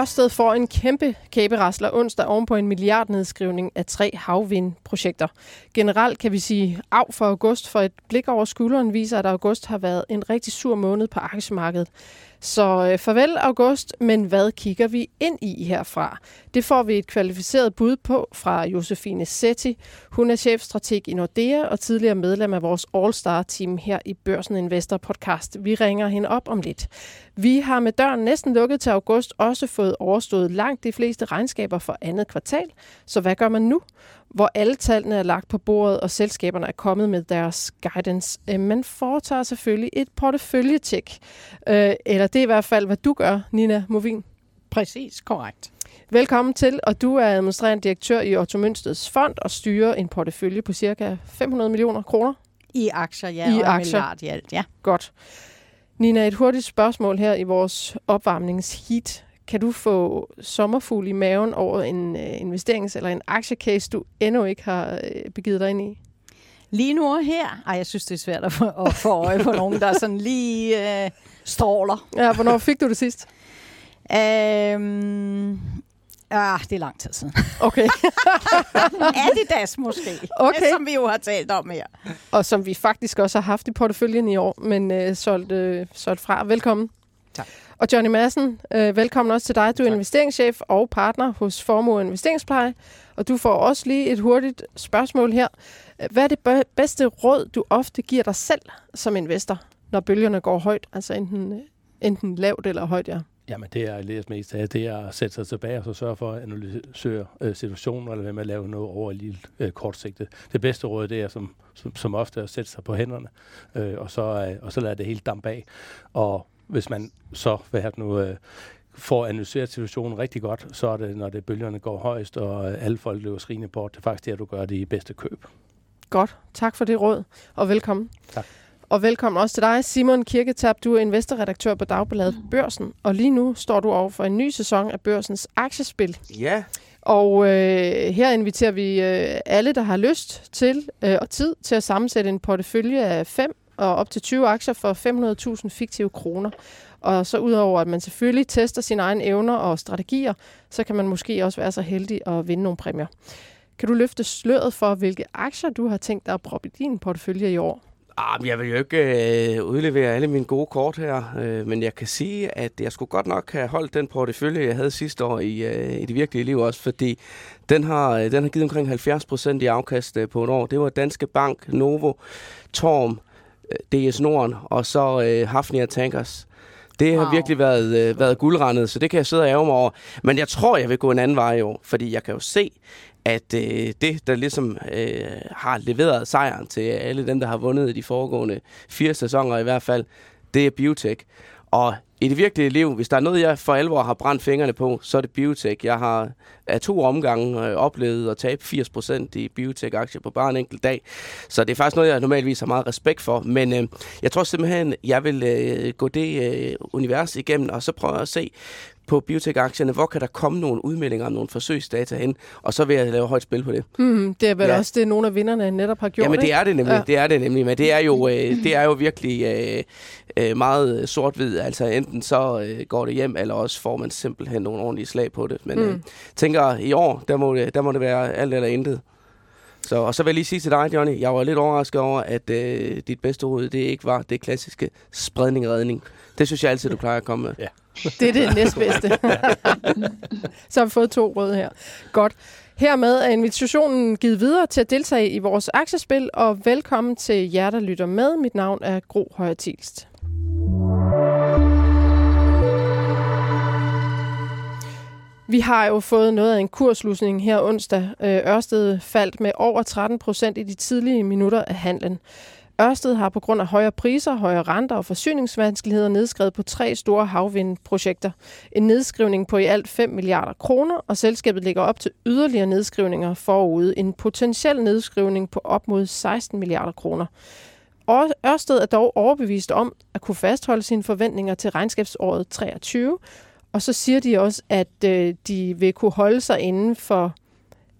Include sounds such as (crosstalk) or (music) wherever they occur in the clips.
Ørsted får en kæmpe kæberasler onsdag oven på en milliardnedskrivning af tre havvindprojekter. Generelt kan vi sige af for august, for et blik over skulderen viser, at august har været en rigtig sur måned på aktiemarkedet. Så øh, farvel august, men hvad kigger vi ind i herfra? Det får vi et kvalificeret bud på fra Josefine Setti. Hun er chefstrateg i Nordea og tidligere medlem af vores All-Star-team her i Børsen Investor Podcast. Vi ringer hende op om lidt. Vi har med døren næsten lukket til august også fået overstået langt de fleste regnskaber for andet kvartal. Så hvad gør man nu? Hvor alle tallene er lagt på bordet, og selskaberne er kommet med deres guidance. Øh, man foretager selvfølgelig et porteføljetjek. Øh, eller det er i hvert fald, hvad du gør, Nina Movin. Præcis, korrekt. Velkommen til, og du er administrerende direktør i Otto Mønsteds Fond og styrer en portefølje på cirka 500 millioner kroner. I aktier, ja, I og aktier. milliard i alt, ja. Godt. Nina, et hurtigt spørgsmål her i vores opvarmningsheat. Kan du få sommerfugl i maven over en uh, investerings- eller en aktiecase, du endnu ikke har uh, begivet dig ind i? Lige nu og her? Ej, jeg synes, det er svært at få, at få øje på nogen, der sådan lige uh, stråler. Ja, hvornår fik du det sidst? Um, Ah, det er lang tid siden. Okay. (laughs) Adidas måske, okay. som vi jo har talt om her. Og som vi faktisk også har haft i porteføljen i år, men uh, solgt, uh, solgt fra. Velkommen. Tak. Og Johnny Madsen, øh, velkommen også til dig. Du er tak. investeringschef og partner hos Formue Investeringspleje. Og du får også lige et hurtigt spørgsmål her. Hvad er det bedste råd, du ofte giver dig selv som investor, når bølgerne går højt? Altså enten, enten lavt eller højt, ja. Jamen det er læst mest af, det er at sætte sig tilbage og så sørge for at analysere øh, situationen, eller hvad med at lave noget over lille øh, kortsigtet. Det bedste råd, det er som, som, som ofte at sætte sig på hænderne, øh, og, så, øh, og så lade det hele dampe af. Og hvis man så, hvad har nu, øh, får analyseret situationen rigtig godt, så er det, når det bølgerne går højst, og alle folk løber skrigende bort. Det er faktisk det, at du gør det i bedste køb. Godt. Tak for det råd, og velkommen. Tak. Og velkommen også til dig, Simon Kirketab. Du er investorredaktør på Dagbladet Børsen, og lige nu står du over for en ny sæson af Børsens aktiespil. Ja. Og øh, her inviterer vi øh, alle, der har lyst til øh, og tid til at sammensætte en portefølje af fem og op til 20 aktier for 500.000 fiktive kroner. Og så udover at man selvfølgelig tester sine egne evner og strategier, så kan man måske også være så heldig at vinde nogle præmier. Kan du løfte sløret for, hvilke aktier du har tænkt dig at proppe i din portefølje i år? Ah, jeg vil jo ikke øh, udlevere alle mine gode kort her, øh, men jeg kan sige, at jeg skulle godt nok have holdt den portefølje, jeg havde sidste år i, øh, i det virkelige liv også, fordi den har, øh, den har givet omkring 70 procent i afkast øh, på et år. Det var Danske Bank, Novo, Torm, DS Norden og så øh, Hafnia Tankers. Det har wow. virkelig været, øh, været guldrendet, så det kan jeg sidde og ærge mig over. Men jeg tror, jeg vil gå en anden vej i år, fordi jeg kan jo se, at øh, det, der ligesom øh, har leveret sejren til alle dem, der har vundet de foregående fire sæsoner i hvert fald, det er biotech. Og i det virkelige liv, hvis der er noget, jeg for alvor har brændt fingrene på, så er det biotech. Jeg har af to omgange øh, oplevet at tabe 80% i biotech-aktier på bare en enkelt dag. Så det er faktisk noget, jeg normalvis har meget respekt for. Men øh, jeg tror simpelthen, jeg vil øh, gå det øh, univers igennem, og så prøve at se, på biotech-aktierne, hvor kan der komme nogle udmeldinger om nogle forsøgsdata hen, og så vil jeg lave højt spil på det. Mm, det er vel ja. også det, nogle af vinderne netop har gjort, Jamen det er det nemlig, ja. det er det nemlig, men det er jo, øh, (laughs) det er jo virkelig øh, øh, meget sort-hvid, altså enten så øh, går det hjem, eller også får man simpelthen nogle ordentlige slag på det, men mm. øh, tænker, i år, der må, det, der må det være alt eller intet. Så, og så vil jeg lige sige til dig, Johnny, jeg var lidt overrasket over, at øh, dit bedste råd, det ikke var det klassiske spredning-redning. Det synes jeg altid, du plejer at komme med. Ja. Det er det næstbedste. (laughs) så har vi fået to råd her. Godt. Hermed er invitationen givet videre til at deltage i vores aktiespil, og velkommen til jer, der lytter med. Mit navn er Gro Højer Tilst. Vi har jo fået noget af en kurslusning her onsdag. Øh, Ørsted faldt med over 13 procent i de tidlige minutter af handlen. Ørsted har på grund af højere priser, højere renter og forsyningsvanskeligheder nedskrevet på tre store havvindprojekter. En nedskrivning på i alt 5 milliarder kroner, og selskabet ligger op til yderligere nedskrivninger forude. En potentiel nedskrivning på op mod 16 milliarder kroner. Ørsted er dog overbevist om at kunne fastholde sine forventninger til regnskabsåret 23, og så siger de også, at øh, de vil kunne holde sig inden for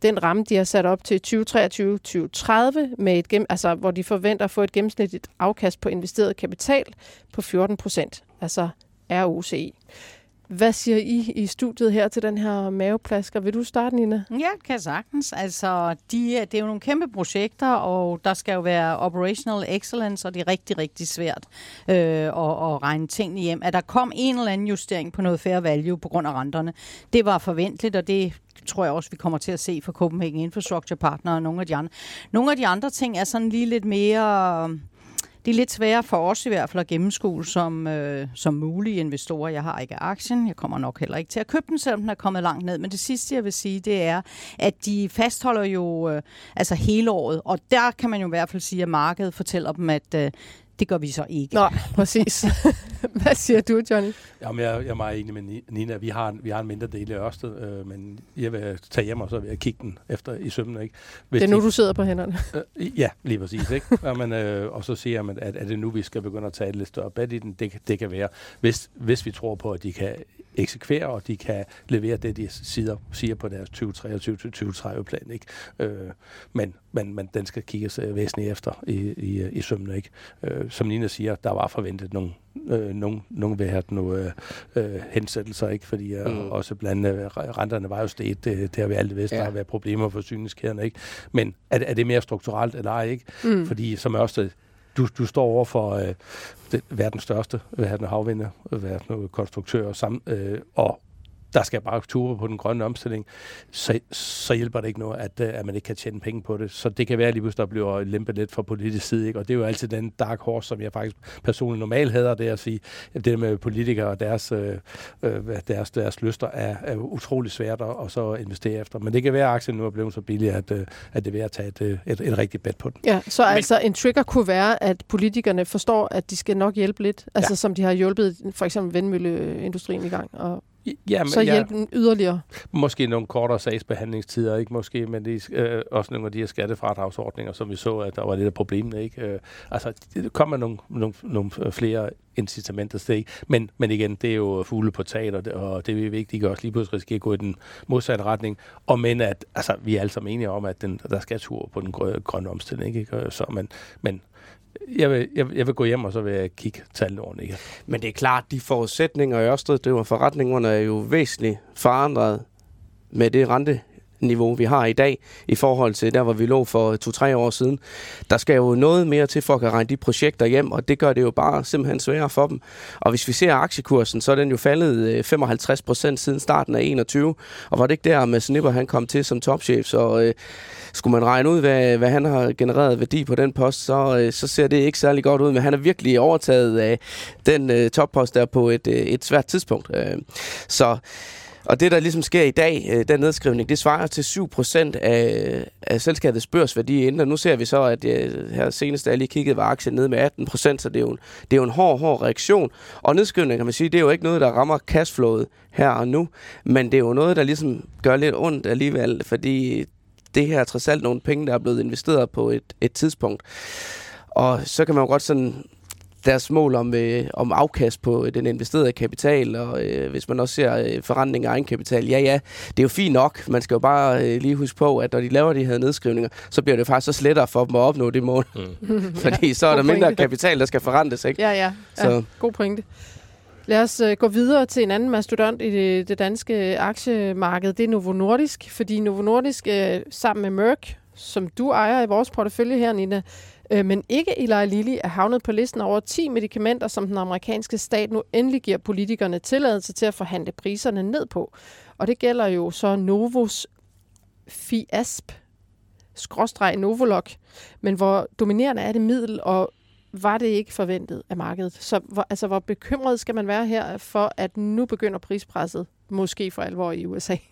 den ramme, de har sat op til 2023-2030, med et gennem, altså, hvor de forventer at få et gennemsnitligt afkast på investeret kapital på 14 procent, altså ROCE. Hvad siger I i studiet her til den her maveplasker? Vil du starte, Nina? Ja, kan sagtens. Altså, de, det er jo nogle kæmpe projekter, og der skal jo være operational excellence, og det er rigtig, rigtig svært øh, at, at regne tingene hjem. At der kom en eller anden justering på noget fair value på grund af renterne, det var forventeligt, og det tror jeg også, vi kommer til at se for Copenhagen Infrastructure Partner og nogle af de andre. Nogle af de andre ting er sådan lige lidt mere det er lidt sværere for os i hvert fald at gennemskue som, øh, som mulige investorer. Jeg har ikke aktien. Jeg kommer nok heller ikke til at købe den, selvom den er kommet langt ned. Men det sidste, jeg vil sige, det er, at de fastholder jo øh, altså hele året. Og der kan man jo i hvert fald sige, at markedet fortæller dem, at øh, det gør vi så ikke. Nej, præcis. (laughs) Hvad siger du, Johnny? Jamen, jeg, jeg er meget enig med Nina. Vi har, vi har en mindre del af Ørsted, øh, men jeg vil tage hjem, og så vil jeg kigge den efter i sømmen. Ikke? Hvis det er nu, de, du sidder på hænderne. Øh, ja, lige præcis. Ikke? Jamen, øh, og så siger man, at er det nu, vi skal begynde at tage et lidt større bad i den? Det, det kan være, hvis, hvis vi tror på, at de kan eksekvere, og de kan levere det, de siger, siger på deres 2023-2030 plan. Ikke? Øh, men, men, men den skal kigges øh, væsentligt efter i, i, i sømne. Ikke? Øh, som Nina siger, der var forventet nogle øh, nogen, nogen vil have nogle øh, øh, hensættelser, ikke? fordi øh, mm. også blandt øh, renterne var jo steget, det, det har vi alle vidst, ja. der har været problemer for syningskæderne, ikke? Men er, er det mere strukturelt eller ej, ikke? Mm. Fordi som også du, du står over for øh, det, verdens største verdens havvinder, verdens konstruktør, sam, øh, og der skal bare ture på den grønne omstilling, så, så hjælper det ikke noget, at, øh, at man ikke kan tjene penge på det. Så det kan være lige pludselig, der bliver lempet lidt fra politisk side, ikke? og det er jo altid den dark horse, som jeg faktisk personligt normalt hader, det at sige, at det med politikere og deres, øh, øh deres, deres lyster er, er utrolig svært at, at så investere efter. Men det kan være, at aktien nu er blevet så billig, at, øh, at det er ved at tage et, et, et rigtigt bet på den. Ja, så Men, altså en trigger kunne være, at politikerne forstår, at de skal nok hjælpe lidt, altså ja. som de har hjulpet for eksempel vindmølleindustrien i gang, og Ja, men, så hjælpe ja, yderligere. Måske nogle kortere sagsbehandlingstider, ikke måske, men det er øh, også nogle af de her skattefradragsordninger, som vi så, at der var lidt af problemet. Ikke? Øh, altså, det kommer nogle, nogle, nogle flere incitamenter til, men, men igen, det er jo fugle på taget, og det, og det er vigtigt, at også lige pludselig risikere at gå i den modsatte retning, og men at, altså, vi er alle sammen enige om, at den, der skal tur på den grønne omstilling, ikke? Så, men, men jeg vil, jeg, jeg vil gå hjem, og så vil jeg kigge tallene ordentligt. Men det er klart, de forudsætninger, Ørsted driver forretningerne, er jo væsentligt forandret med det rente niveau, vi har i dag, i forhold til der, hvor vi lå for to-tre år siden. Der skal jo noget mere til for at kan regne de projekter hjem, og det gør det jo bare simpelthen sværere for dem. Og hvis vi ser aktiekursen, så er den jo faldet øh, 55 procent siden starten af 21, og var det ikke der med Snipper, han kom til som topchef, så øh, skulle man regne ud, hvad, hvad han har genereret værdi på den post, så, øh, så ser det ikke særlig godt ud, men han er virkelig overtaget af den øh, toppost der på et, øh, et svært tidspunkt. Øh, så og det, der ligesom sker i dag, øh, den nedskrivning, det svarer til 7% af, af selskabets børsværdi inden. Og nu ser vi så, at øh, her senest, da jeg lige kiggede, var aktien nede med 18%, så det er, jo en, det er jo en hård, hård reaktion. Og nedskrivning, kan man sige, det er jo ikke noget, der rammer cashflowet her og nu, men det er jo noget, der ligesom gør lidt ondt alligevel, fordi det her er trods alt nogle penge, der er blevet investeret på et, et tidspunkt. Og så kan man jo godt sådan deres mål om, øh, om afkast på den investerede kapital, og øh, hvis man også ser øh, forretning af egenkapital, ja ja, det er jo fint nok. Man skal jo bare øh, lige huske på, at når de laver de her nedskrivninger, så bliver det faktisk så lettere for dem at opnå det mål. Mm. (laughs) (laughs) Fordi så er der mindre kapital, der skal forrentes, ikke? Ja, ja. Så. ja god pointe. Lad os uh, gå videre til en anden mastodont i det, det danske aktiemarked. Det er Novo Nordisk, fordi Novo Nordisk uh, sammen med Merck, som du ejer i vores portefølje her, Nina, Øh, men ikke Eli Lilly, er havnet på listen over 10 medicamenter, som den amerikanske stat nu endelig giver politikerne tilladelse til at forhandle priserne ned på. Og det gælder jo så Novos Fiasp, skråstreg Novolog, men hvor dominerende er det middel, og var det ikke forventet af markedet. Så hvor, altså, hvor bekymret skal man være her for, at nu begynder prispresset måske for alvor i USA? (laughs)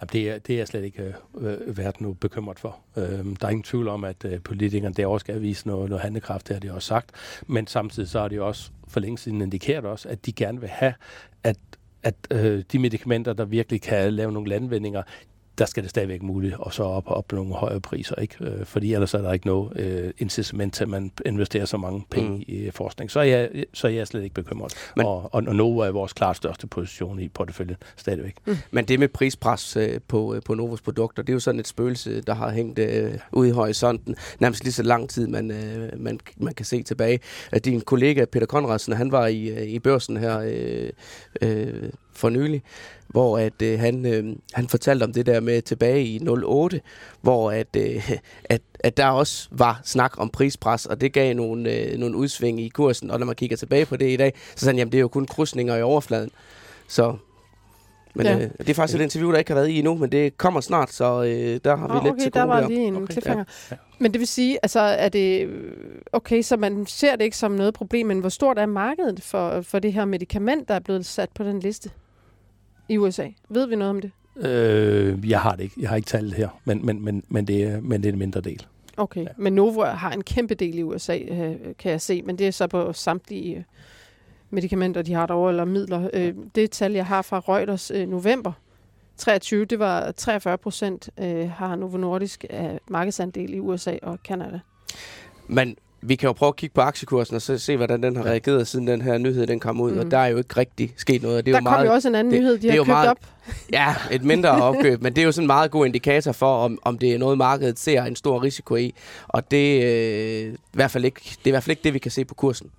Jamen, det, er, det er jeg slet ikke øh, været nu bekymret for. Øh, der er ingen tvivl om, at øh, politikerne derovre skal vise noget, noget handlekraft, det har de også sagt. Men samtidig så har de også for længe siden indikeret også, at de gerne vil have, at at øh, de medicamenter, der virkelig kan lave nogle landvindinger, der skal det stadigvæk muligt at så op og op nogle højere priser, ikke? Øh, fordi ellers er der ikke noget øh, incitament til, at man investerer så mange penge mm. i forskning. Så er, jeg, så er jeg slet ikke bekymret. Men, og, og, og Novo er vores klart største position i porteføljen stadigvæk. Mm. Men det med prispres øh, på, øh, på Novos produkter, det er jo sådan et spøgelse, der har hængt øh, ude i horisonten nærmest lige så lang tid, man, øh, man, man kan se tilbage. At din kollega Peter Konradsen, han var i, øh, i børsen her øh, øh, for nylig, hvor at, øh, han, øh, han fortalte om det der med tilbage i 08, hvor at, øh, at, at der også var snak om prispres, og det gav nogle, øh, nogle udsving i kursen. Og når man kigger tilbage på det i dag, så sagde han, jamen det er jo kun krydsninger i overfladen. Så men Ja. øh, det er faktisk et interview, der ikke har været i endnu, men det kommer snart, så øh, der har vi Åh, lidt okay, til der gode var der. lige en okay, cliffhanger. ja. Men det vil sige, altså er det... Okay, så man ser det ikke som noget problem, men hvor stort er markedet for, for det her medicament, der er blevet sat på den liste i USA? Ved vi noget om det? Øh, jeg har det ikke. Jeg har ikke tallet her, men, men, men, men, det, er, men det er en mindre del. Okay, Ja. men Novo har en kæmpe del i USA, øh, kan jeg se, men det er så på samtlige øh, medicamenter, de har derovre, eller midler. Øh, det tal, jeg har fra Reuters november 23, det var 43 procent har Novo Nordisk af markedsandel i USA og Kanada. Men vi kan jo prøve at kigge på aktiekursen og så se, hvordan den har Ja. reageret, siden den her nyhed den kom ud. Mm. Mhm. Og der er jo ikke rigtig sket noget. og Det er Der jo kom meget, jo også en anden det- nyhed, de det har købt meget- op. (laughs) Ja, et mindre opkøb, men det er jo sådan en meget god indikator for, om, om det er noget, markedet ser en stor risiko i. Og det, øh, i hvert fald ikke, det er i hvert fald ikke det, vi kan se på kursen.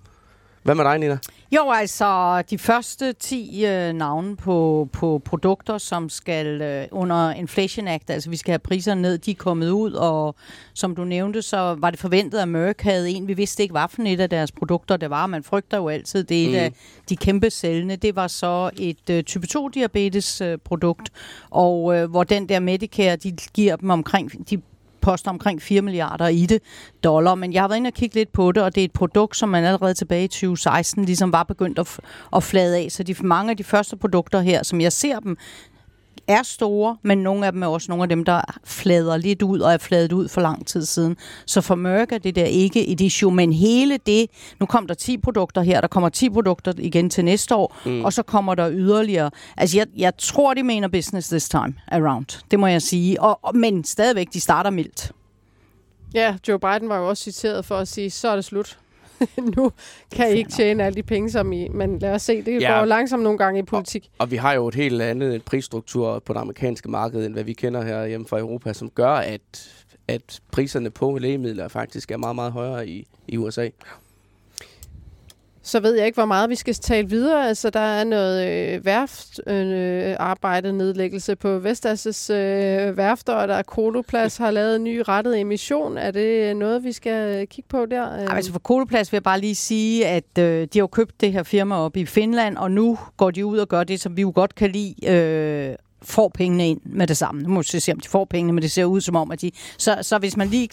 Hvad med dig, Nina? Jo, altså de første 10 øh, navne på, på produkter, som skal øh, under Inflation Act, altså vi skal have priserne ned, de er kommet ud, og som du nævnte, så var det forventet, at Merck havde en, vi vidste ikke, hvad for et af deres produkter det var. Man frygter jo altid, det er Mm. af de kæmpe sælgende. Det var så et øh, type 2-diabetes øh, produkt, og øh, hvor den der Medicare, de giver dem omkring, de koster omkring 4 milliarder i det dollar, men jeg har været inde og kigge lidt på det, og det er et produkt, som man allerede tilbage i 2016 ligesom var begyndt at, f- at flade af. Så de, mange af de første produkter her, som jeg ser dem, er store, men nogle af dem er også nogle af dem, der flader lidt ud og er fladet ud for lang tid siden. Så for Merck er det der ikke et issue, men hele det, nu kom der 10 produkter her, der kommer 10 produkter igen til næste år, mm. og så kommer der yderligere. Altså jeg, jeg tror, de mener business this time around, det må jeg sige. Og, og, men stadigvæk, de starter mildt. Ja, Joe Biden var jo også citeret for at sige, så er det slut. (laughs) nu kan I ikke tjene alle de penge, som I... Men lad os se, det Ja. går jo langsomt nogle gange i politik. Og vi har jo et helt andet prisstruktur på det amerikanske marked, end hvad vi kender her hjemme fra Europa, som gør, at, at priserne på lægemidler faktisk er meget, meget højere i, i USA. Så ved jeg ikke, hvor meget vi skal tale videre. Altså, der er noget øh, værft, øh, nedlæggelse på Vestas' øh, værfter, og der er Koloplads har lavet en ny rettet emission. Er det noget, vi skal kigge på der? Ej, altså for Koloplads vil jeg bare lige sige, at øh, de har købt det her firma op i Finland, og nu går de ud og gør det, som vi jo godt kan lide, øh, får pengene ind med det samme. Nu må vi se, om de får pengene, men det ser ud som om, at de... Så, så hvis man lige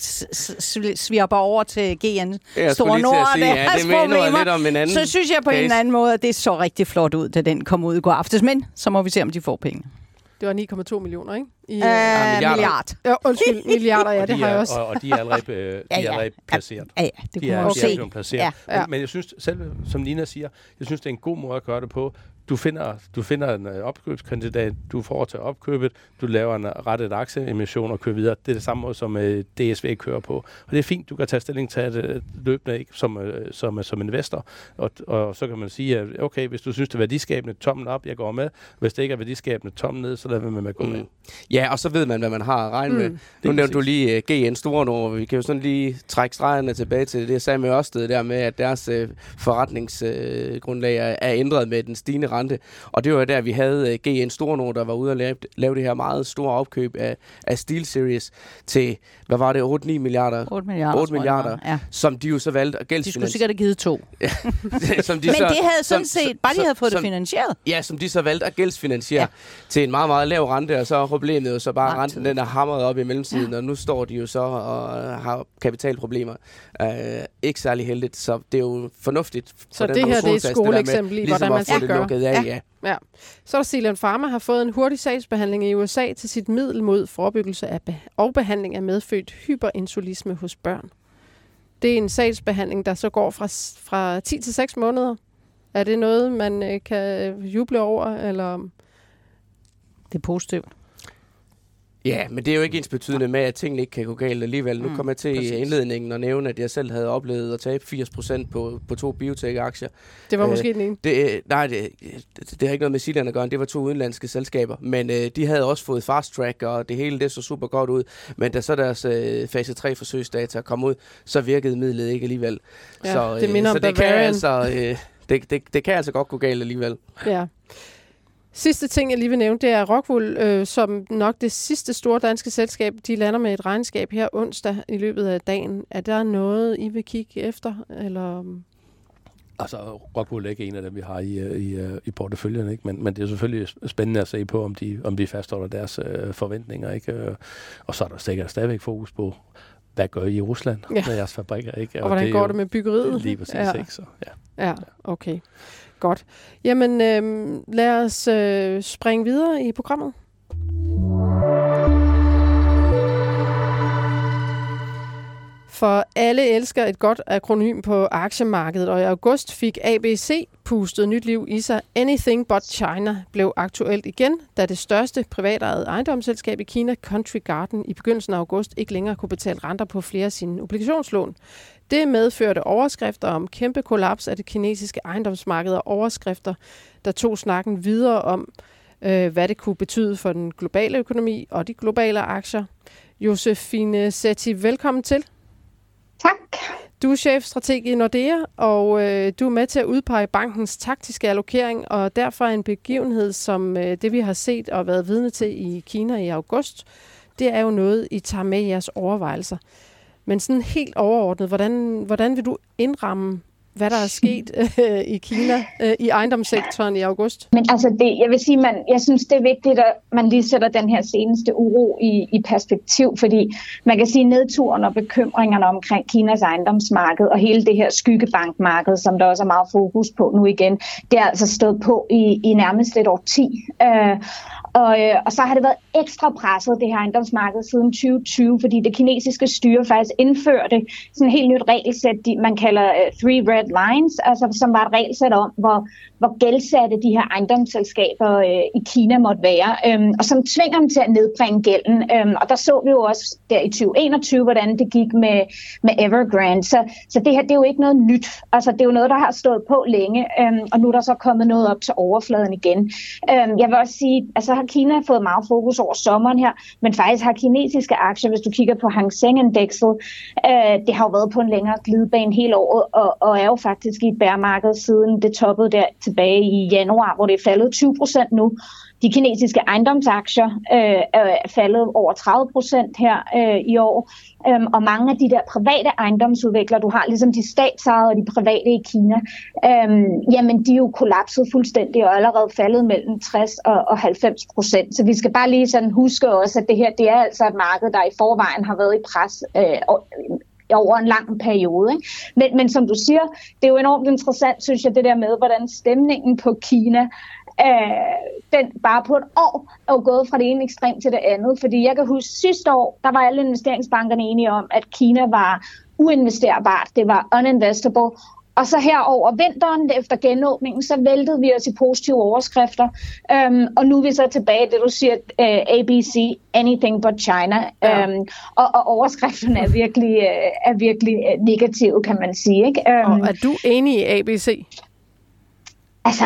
svirper over til GN Jeg Store Nord, og ja, deres det minder problemer, lidt om en anden så synes jeg på case. en eller anden måde, at det så rigtig flot ud, da den kom ud i går aftes. Men så må vi se, om de får penge. Det var 9,2 millioner, ikke? I, Øh, milliarder. milliard. ja, undskyld, milliarder, ja, og, det de har jeg er, også. og, og de er allerede, øh, (laughs) de Ja, er ja. allerede placeret. Ja, ja, det De kunne er, man de er se. placeret. Ja. Ja. Men, men jeg synes, selv som Nina siger, jeg synes, det er en god måde at gøre det på. Du finder, du finder en øh, opkøbskandidat, du får til opkøbet, du laver en rettet aktieemission og kører videre. Det er det samme måde, som øh, DSV kører på. Og det er fint, du kan tage stilling til det øh, løbende ikke, som, øh, som, som investor. Og, og så kan man sige, at okay, hvis du synes, det er værdiskabende, tommen op, jeg går med. Hvis det ikke er værdiskabende, tommen ned, så lader vi med at gå med. Mm. Ja, og så ved man, hvad man har at regne mm. med. Nu er nævnte du lige uh, GN Store Nord. Vi kan jo sådan lige trække stregerne tilbage til det, jeg sagde med Ørsted der med, at deres uh, forretningsgrundlag uh, er, er ændret med den stigende rente. Og det var jo der, vi havde uh, GN Store Nord, der var ude og lave, lave det her meget store opkøb af, af Steel Series til, hvad var det, 8-9 milliarder, 8 milliarder. 8 tror jeg, milliarder. det. Ja. som de jo så valgte at De skulle gældsfinansiere. sikkert have givet to. (laughs) som de Men så, det havde sådan som- set, bare de havde fået det som- finansieret. Ja, som de så valgte at gældsfinansiere Ja. til en meget, meget lav rente, og så er problemet jo så bare, at renten den er hamret op i mellemtiden, ja. og nu står de jo så og har kapitalproblemer. Uh, ikke særlig heldigt, så det er jo fornuftigt. for Så den det her, det er et skoleeksempel i, ligesom hvordan man skal det gøre. Ja. ja. Ja. Så er der Zealand Pharma har fået en hurtig sagsbehandling i USA til sit middel mod forebyggelse af be- og behandling af medfødt hyperinsulisme hos børn. Det er en sagsbehandling, der så går fra, fra 10 til 6 måneder. Er det noget, man øh, kan juble over, eller... Det er positivt. Ja, men det er jo ikke ens betydende med, at tingene ikke kan gå galt alligevel. Nu Mm, kom jeg til præcis. indledningen at nævne, at jeg selv havde oplevet at tabe 80% på, på to biotech-aktier. Det var Øh, måske den ene. Det, øh, nej, det, det, det har ikke noget med Siljan at gøre. Det var to udenlandske selskaber. Men øh, de havde også fået fast track, og det hele det så super godt ud. Men da så deres øh, fase 3 forsøgsdata kom ud, så virkede midlet ikke alligevel. Ja, så, det minder så om det kan altså, øh, det, det, det kan altså godt gå galt alligevel. Ja. Sidste ting, jeg lige vil nævne, det er Rockwool, øh, som nok det sidste store danske selskab, de lander med et regnskab her onsdag i løbet af dagen. Er der noget, I vil kigge efter? Eller? Altså, Rockwool er ikke en af dem, vi har i, øh, i, øh, i porteføljen, ikke? Men, men det er selvfølgelig spændende at se på, om de, om de fastholder deres øh, forventninger. Ikke? Øh, og så er der sikkert stadigvæk fokus på, hvad gør I i Rusland ja. med jeres fabrikker? Ikke? Og, og hvordan det går det med byggeriet? Lige præcis, ja. ikke? Så, ja. ja, okay. Godt. Jamen, øh, lad os øh, springe videre i programmet. For alle elsker et godt akronym på aktiemarkedet, og i august fik ABC pustet nyt liv i sig. Anything But China blev aktuelt igen, da det største privatejede ejendomsselskab i Kina, Country Garden, i begyndelsen af august ikke længere kunne betale renter på flere af sine obligationslån. Det medførte overskrifter om kæmpe kollaps af det kinesiske ejendomsmarked og overskrifter, der tog snakken videre om, øh, hvad det kunne betyde for den globale økonomi og de globale aktier. Josefine Setti, velkommen til. Tak. Du er chefstrateg i Nordea, og øh, du er med til at udpege bankens taktiske allokering, og derfor en begivenhed som øh, det, vi har set og været vidne til i Kina i august, det er jo noget, I tager med i jeres overvejelser. Men sådan helt overordnet, hvordan, hvordan vil du indramme hvad der er sket (laughs) øh, i Kina øh, i ejendomssektoren i august? Men altså, det, jeg vil sige, man, jeg synes, det er vigtigt, at man lige sætter den her seneste uro i, i perspektiv, fordi man kan sige, nedturen og bekymringerne omkring Kinas ejendomsmarked og hele det her skyggebankmarked, som der også er meget fokus på nu igen, det er altså stået på i, i nærmest et år 10. Øh, og, øh, og så har det været ekstra presset, det her ejendomsmarked, siden 2020, fordi det kinesiske styre faktisk indførte sådan et helt nyt regelsæt, de, man kalder uh, Three Red Lines, altså, som var et regelsæt om, hvor, hvor gældsatte de her ejendomsselskaber øh, i Kina måtte være, øh, og som tvinger dem til at nedbringe gælden. Øh, og der så vi jo også der i 2021, hvordan det gik med, med Evergrande. Så, så det her, det er jo ikke noget nyt. Altså, det er jo noget, der har stået på længe, øh, og nu er der så kommet noget op til overfladen igen. Øh, jeg vil også sige, altså har Kina fået meget fokus over sommeren her, men faktisk har kinesiske aktier, hvis du kigger på Hang Seng-indekset, øh, det har jo været på en længere glidebane hele året, og, og er jo faktisk i et bæremarked siden det toppede der til tilbage i januar, hvor det er faldet 20 procent nu. De kinesiske ejendomsaktier øh, er faldet over 30 procent her øh, i år. Øhm, og mange af de der private ejendomsudviklere, du har ligesom de statsejede og de private i Kina, øhm, jamen de er jo kollapset fuldstændig og allerede faldet mellem 60 og, og 90 procent. Så vi skal bare lige sådan huske også, at det her det er altså et marked, der i forvejen har været i pres øh, over en lang periode. Ikke? Men, men som du siger, det er jo enormt interessant, synes jeg, det der med, hvordan stemningen på Kina, øh, den bare på et år er jo gået fra det ene ekstrem til det andet. Fordi jeg kan huske, sidste år, der var alle investeringsbankerne enige om, at Kina var uinvesterbart, det var uninvestable, og så her over vinteren, efter genåbningen, så væltede vi os i positive overskrifter. Um, og nu er vi så tilbage, det du siger, øh, ABC, anything but China. Ja. Um, og, og overskrifterne er virkelig, uh, er virkelig uh, negative, kan man sige. Ikke? Um, og er du enig i ABC? Altså,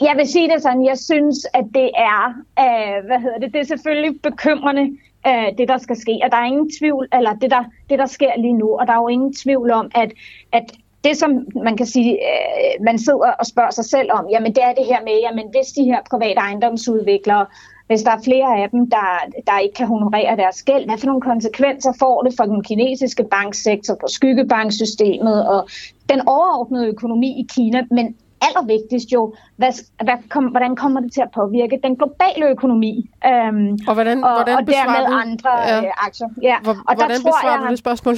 jeg vil sige det sådan, jeg synes, at det er, uh, hvad hedder det, det er selvfølgelig bekymrende, uh, det der skal ske, og der er ingen tvivl, eller det der, det der sker lige nu, og der er jo ingen tvivl om, at, at det, som man kan sige, øh, man sidder og spørger sig selv om, jamen det er det her med, jamen hvis de her private ejendomsudviklere, hvis der er flere af dem, der, der ikke kan honorere deres gæld, hvad for nogle konsekvenser får det for den kinesiske banksektor, på skyggebanksystemet og den overordnede økonomi i Kina, men allervigtigst jo, hvad, hvad kom, hvordan kommer det til at påvirke den globale økonomi? Øhm, og hvordan, og, hvordan og dermed du, andre ja. øh, aktier. Ja. Hvor, og hvordan der besvarer jeg, du det spørgsmål?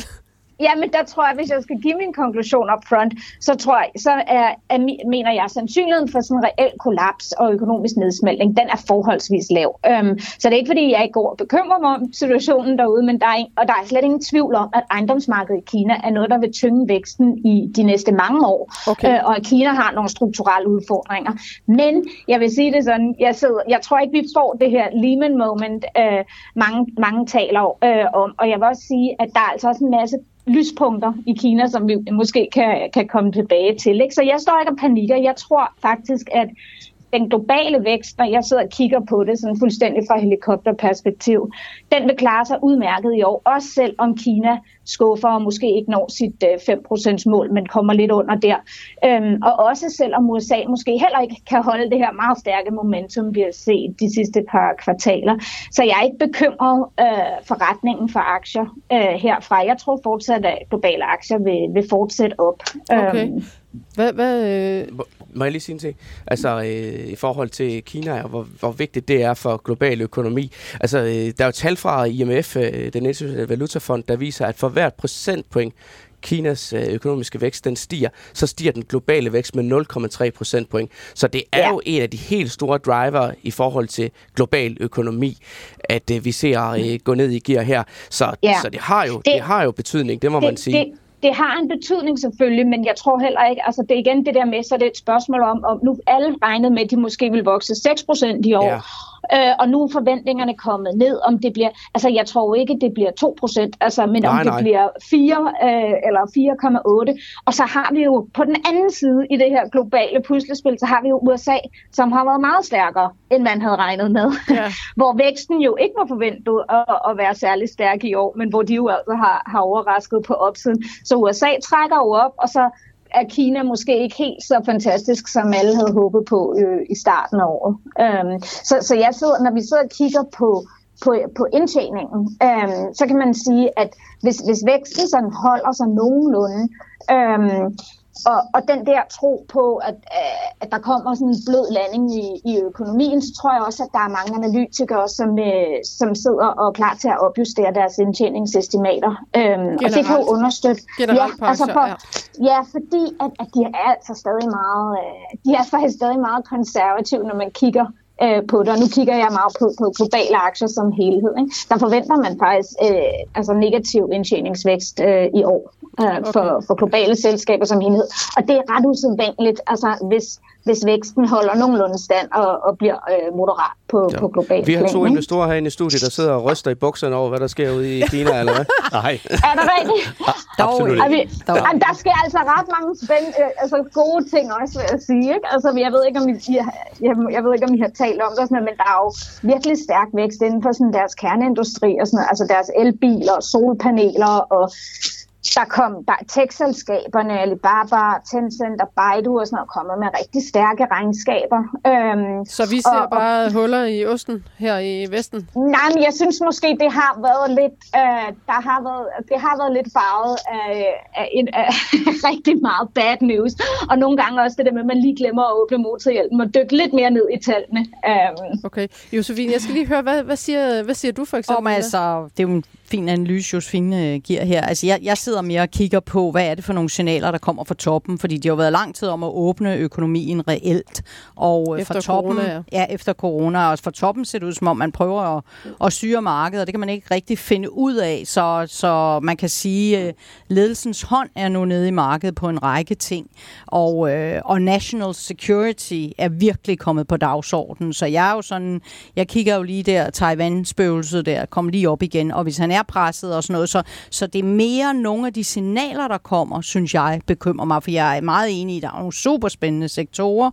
Ja, men der tror jeg, hvis jeg skal give min konklusion op front, så tror jeg, så er, er, mener jeg, at sandsynligheden for sådan en reel kollaps og økonomisk nedsmeltning, den er forholdsvis lav. Um, så det er ikke, fordi jeg ikke går og bekymrer mig om situationen derude, men der er, og der er slet ingen tvivl om, at ejendomsmarkedet i Kina er noget, der vil tynge væksten i de næste mange år. Okay. Uh, og at Kina har nogle strukturelle udfordringer. Men jeg vil sige det sådan, jeg, sidder, jeg tror ikke, vi får det her Lehman moment, uh, mange, mange taler uh, om. Og jeg vil også sige, at der er altså også en masse lyspunkter i Kina, som vi måske kan, kan komme tilbage til. Ikke? Så jeg står ikke og panikker. Jeg tror faktisk, at den globale vækst, når jeg sidder og kigger på det sådan fuldstændig fra helikopterperspektiv, den vil klare sig udmærket i år, også selv om Kina skuffer og måske ikke når sit øh, 5% mål, men kommer lidt under der. Øhm, og også selvom USA måske heller ikke kan holde det her meget stærke momentum, vi har set de sidste par kvartaler. Så jeg er ikke bekymret øh, for retningen for aktier øh, herfra. Jeg tror fortsat, at globale aktier vil, vil fortsætte op. Okay. Øhm, hvad, hvad, øh... Må jeg lige sige en ting? Altså, øh, i forhold til Kina, og hvor, hvor vigtigt det er for global økonomi. Altså, øh, der er jo tal fra IMF, øh, den internationale valutafond, der viser, at for hvert procentpoint, Kinas øh, økonomiske vækst den stiger, så stiger den globale vækst med 0,3 procentpoint. Så det er ja. jo en af de helt store driver i forhold til global økonomi, at øh, vi ser øh, gå ned i gear her. Så, ja. så det, har jo, det, det har jo betydning, det må det, man sige. Det, det har en betydning selvfølgelig, men jeg tror heller ikke, altså det er igen det der med, så det er et spørgsmål om, om nu alle regnede med, at de måske vil vokse 6% i år. Ja. Øh, og nu er forventningerne kommet ned, om det bliver, altså jeg tror ikke, det bliver 2%, altså, men nej, om det nej. bliver 4 øh, eller 4,8. Og så har vi jo på den anden side i det her globale puslespil, så har vi jo USA, som har været meget stærkere, end man havde regnet med. Ja. (laughs) hvor væksten jo ikke var forventet at, at være særlig stærk i år, men hvor de jo altså har, har overrasket på opsiden. Så USA trækker jo op, og så er Kina måske ikke helt så fantastisk, som alle havde håbet på øh, i starten af året. Øhm, så, så jeg sidder, når vi sidder og kigger på, på, på indtjeningen, øhm, så kan man sige, at hvis, hvis væksten sådan holder sig nogenlunde, øhm, og, og den der tro på, at, øh, at der kommer sådan en blød landing i, i økonomien, så tror jeg også, at der er mange analytikere, som, øh, som sidder og er klar til at opjustere deres indtjeningsestimater. Øhm, og det kan jo understøtte. ja, altså for, ja. ja, fordi at, at de er altså stadig meget, øh, de er faktisk stadig meget konservative, når man kigger øh, på det. Og nu kigger jeg meget på, på globale aktier som helhed. Ikke? Der forventer man faktisk øh, altså negativ indtjeningsvækst øh, i år øh, okay. for, for globale selskaber som helhed. Og det er ret usædvanligt, altså hvis, hvis væksten holder nogenlunde stand og, og bliver øh, moderat på, ja. på global Vi har to plan, investorer herinde i studiet, der sidder og ryster i bukserne over, hvad der sker ude i (laughs) Kina, eller hvad? Nej. Er det rigtigt? (laughs) Absolut ikke. Ja. Der sker altså ret mange spændende, øh, altså gode ting også, vil jeg sige. Ikke? Altså, jeg ved ikke, om I, jeg, jeg ved ikke, om I har talt om det, sådan, men der er jo virkelig stærk vækst inden for sådan deres kerneindustri, og sådan, altså deres elbiler, solpaneler og der kom der tech-selskaberne, Alibaba, Tencent og Baidu og sådan noget, kommet med rigtig stærke regnskaber. Øhm, så vi ser og, bare og, huller i osten her i Vesten? Nej, men jeg synes måske, det har været lidt, øh, der har været, det har været lidt farvet af, af, en, af (laughs) rigtig meget bad news. Og nogle gange også det der med, at man lige glemmer at åbne motorhjelmen og dykke lidt mere ned i tallene. Øhm. Okay. Josefine, jeg skal lige høre, hvad, hvad, siger, hvad siger du for eksempel? Om, altså, det er jo en fin analyse, Josefine øh, giver her. Altså, jeg, jeg sidder mere og kigger på, hvad er det for nogle signaler, der kommer fra toppen, fordi de har været lang tid om at åbne økonomien reelt. Og øh, efter fra toppen, corona, ja. ja. efter corona, og fra toppen ser det ud, som om man prøver at, at syre markedet, og det kan man ikke rigtig finde ud af, så, så man kan sige, at øh, ledelsens hånd er nu nede i markedet på en række ting, og, øh, og national security er virkelig kommet på dagsordenen, så jeg er jo sådan, jeg kigger jo lige der, Taiwan-spøgelset der, kom lige op igen, og hvis han er er presset og sådan noget. Så, så det er mere nogle af de signaler, der kommer, synes jeg, bekymrer mig, for jeg er meget enig i, at der er nogle super spændende sektorer,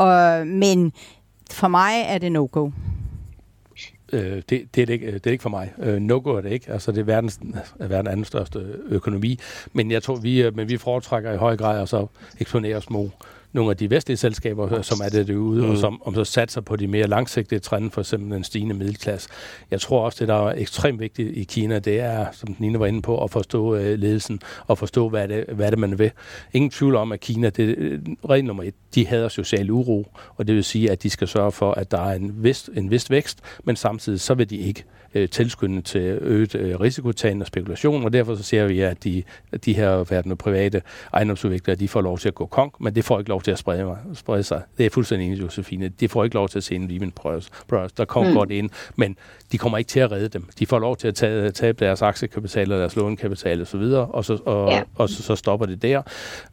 øh, men for mig er det no-go. Øh, det, det, er det, ikke, det er ikke for mig. Øh, no-go er det ikke. Altså, det er verdens, verdens anden største økonomi. Men jeg tror, vi, øh, men vi foretrækker i høj grad at så eksponere små nogle af de vestlige selskaber, som er det derude, mm. og som om så satser på de mere langsigtede trender, for eksempel en stigende middelklasse. Jeg tror også, det der er ekstremt vigtigt i Kina, det er, som Nina var inde på, at forstå øh, ledelsen og forstå, hvad det, hvad det man vil. Ingen tvivl om, at Kina, det er regel nummer et, de hader social uro, og det vil sige, at de skal sørge for, at der er en vis, en vis vækst, men samtidig så vil de ikke øh, tilskynde til øget øh, risikotagende og spekulation, og derfor så ser vi, at de, de her verdende private ejendomsudviklere, de får lov til at gå kong, men det får ikke lov til at sprede, sprede sig. Det er fuldstændig enig, Josefine. De får ikke lov til at se en Lehman Brothers, der kommer mm. godt ind, men de kommer ikke til at redde dem. De får lov til at tage, tabe deres aktiekapital og deres lånekapital osv., og, og, så, og, ja. og så, så stopper det der.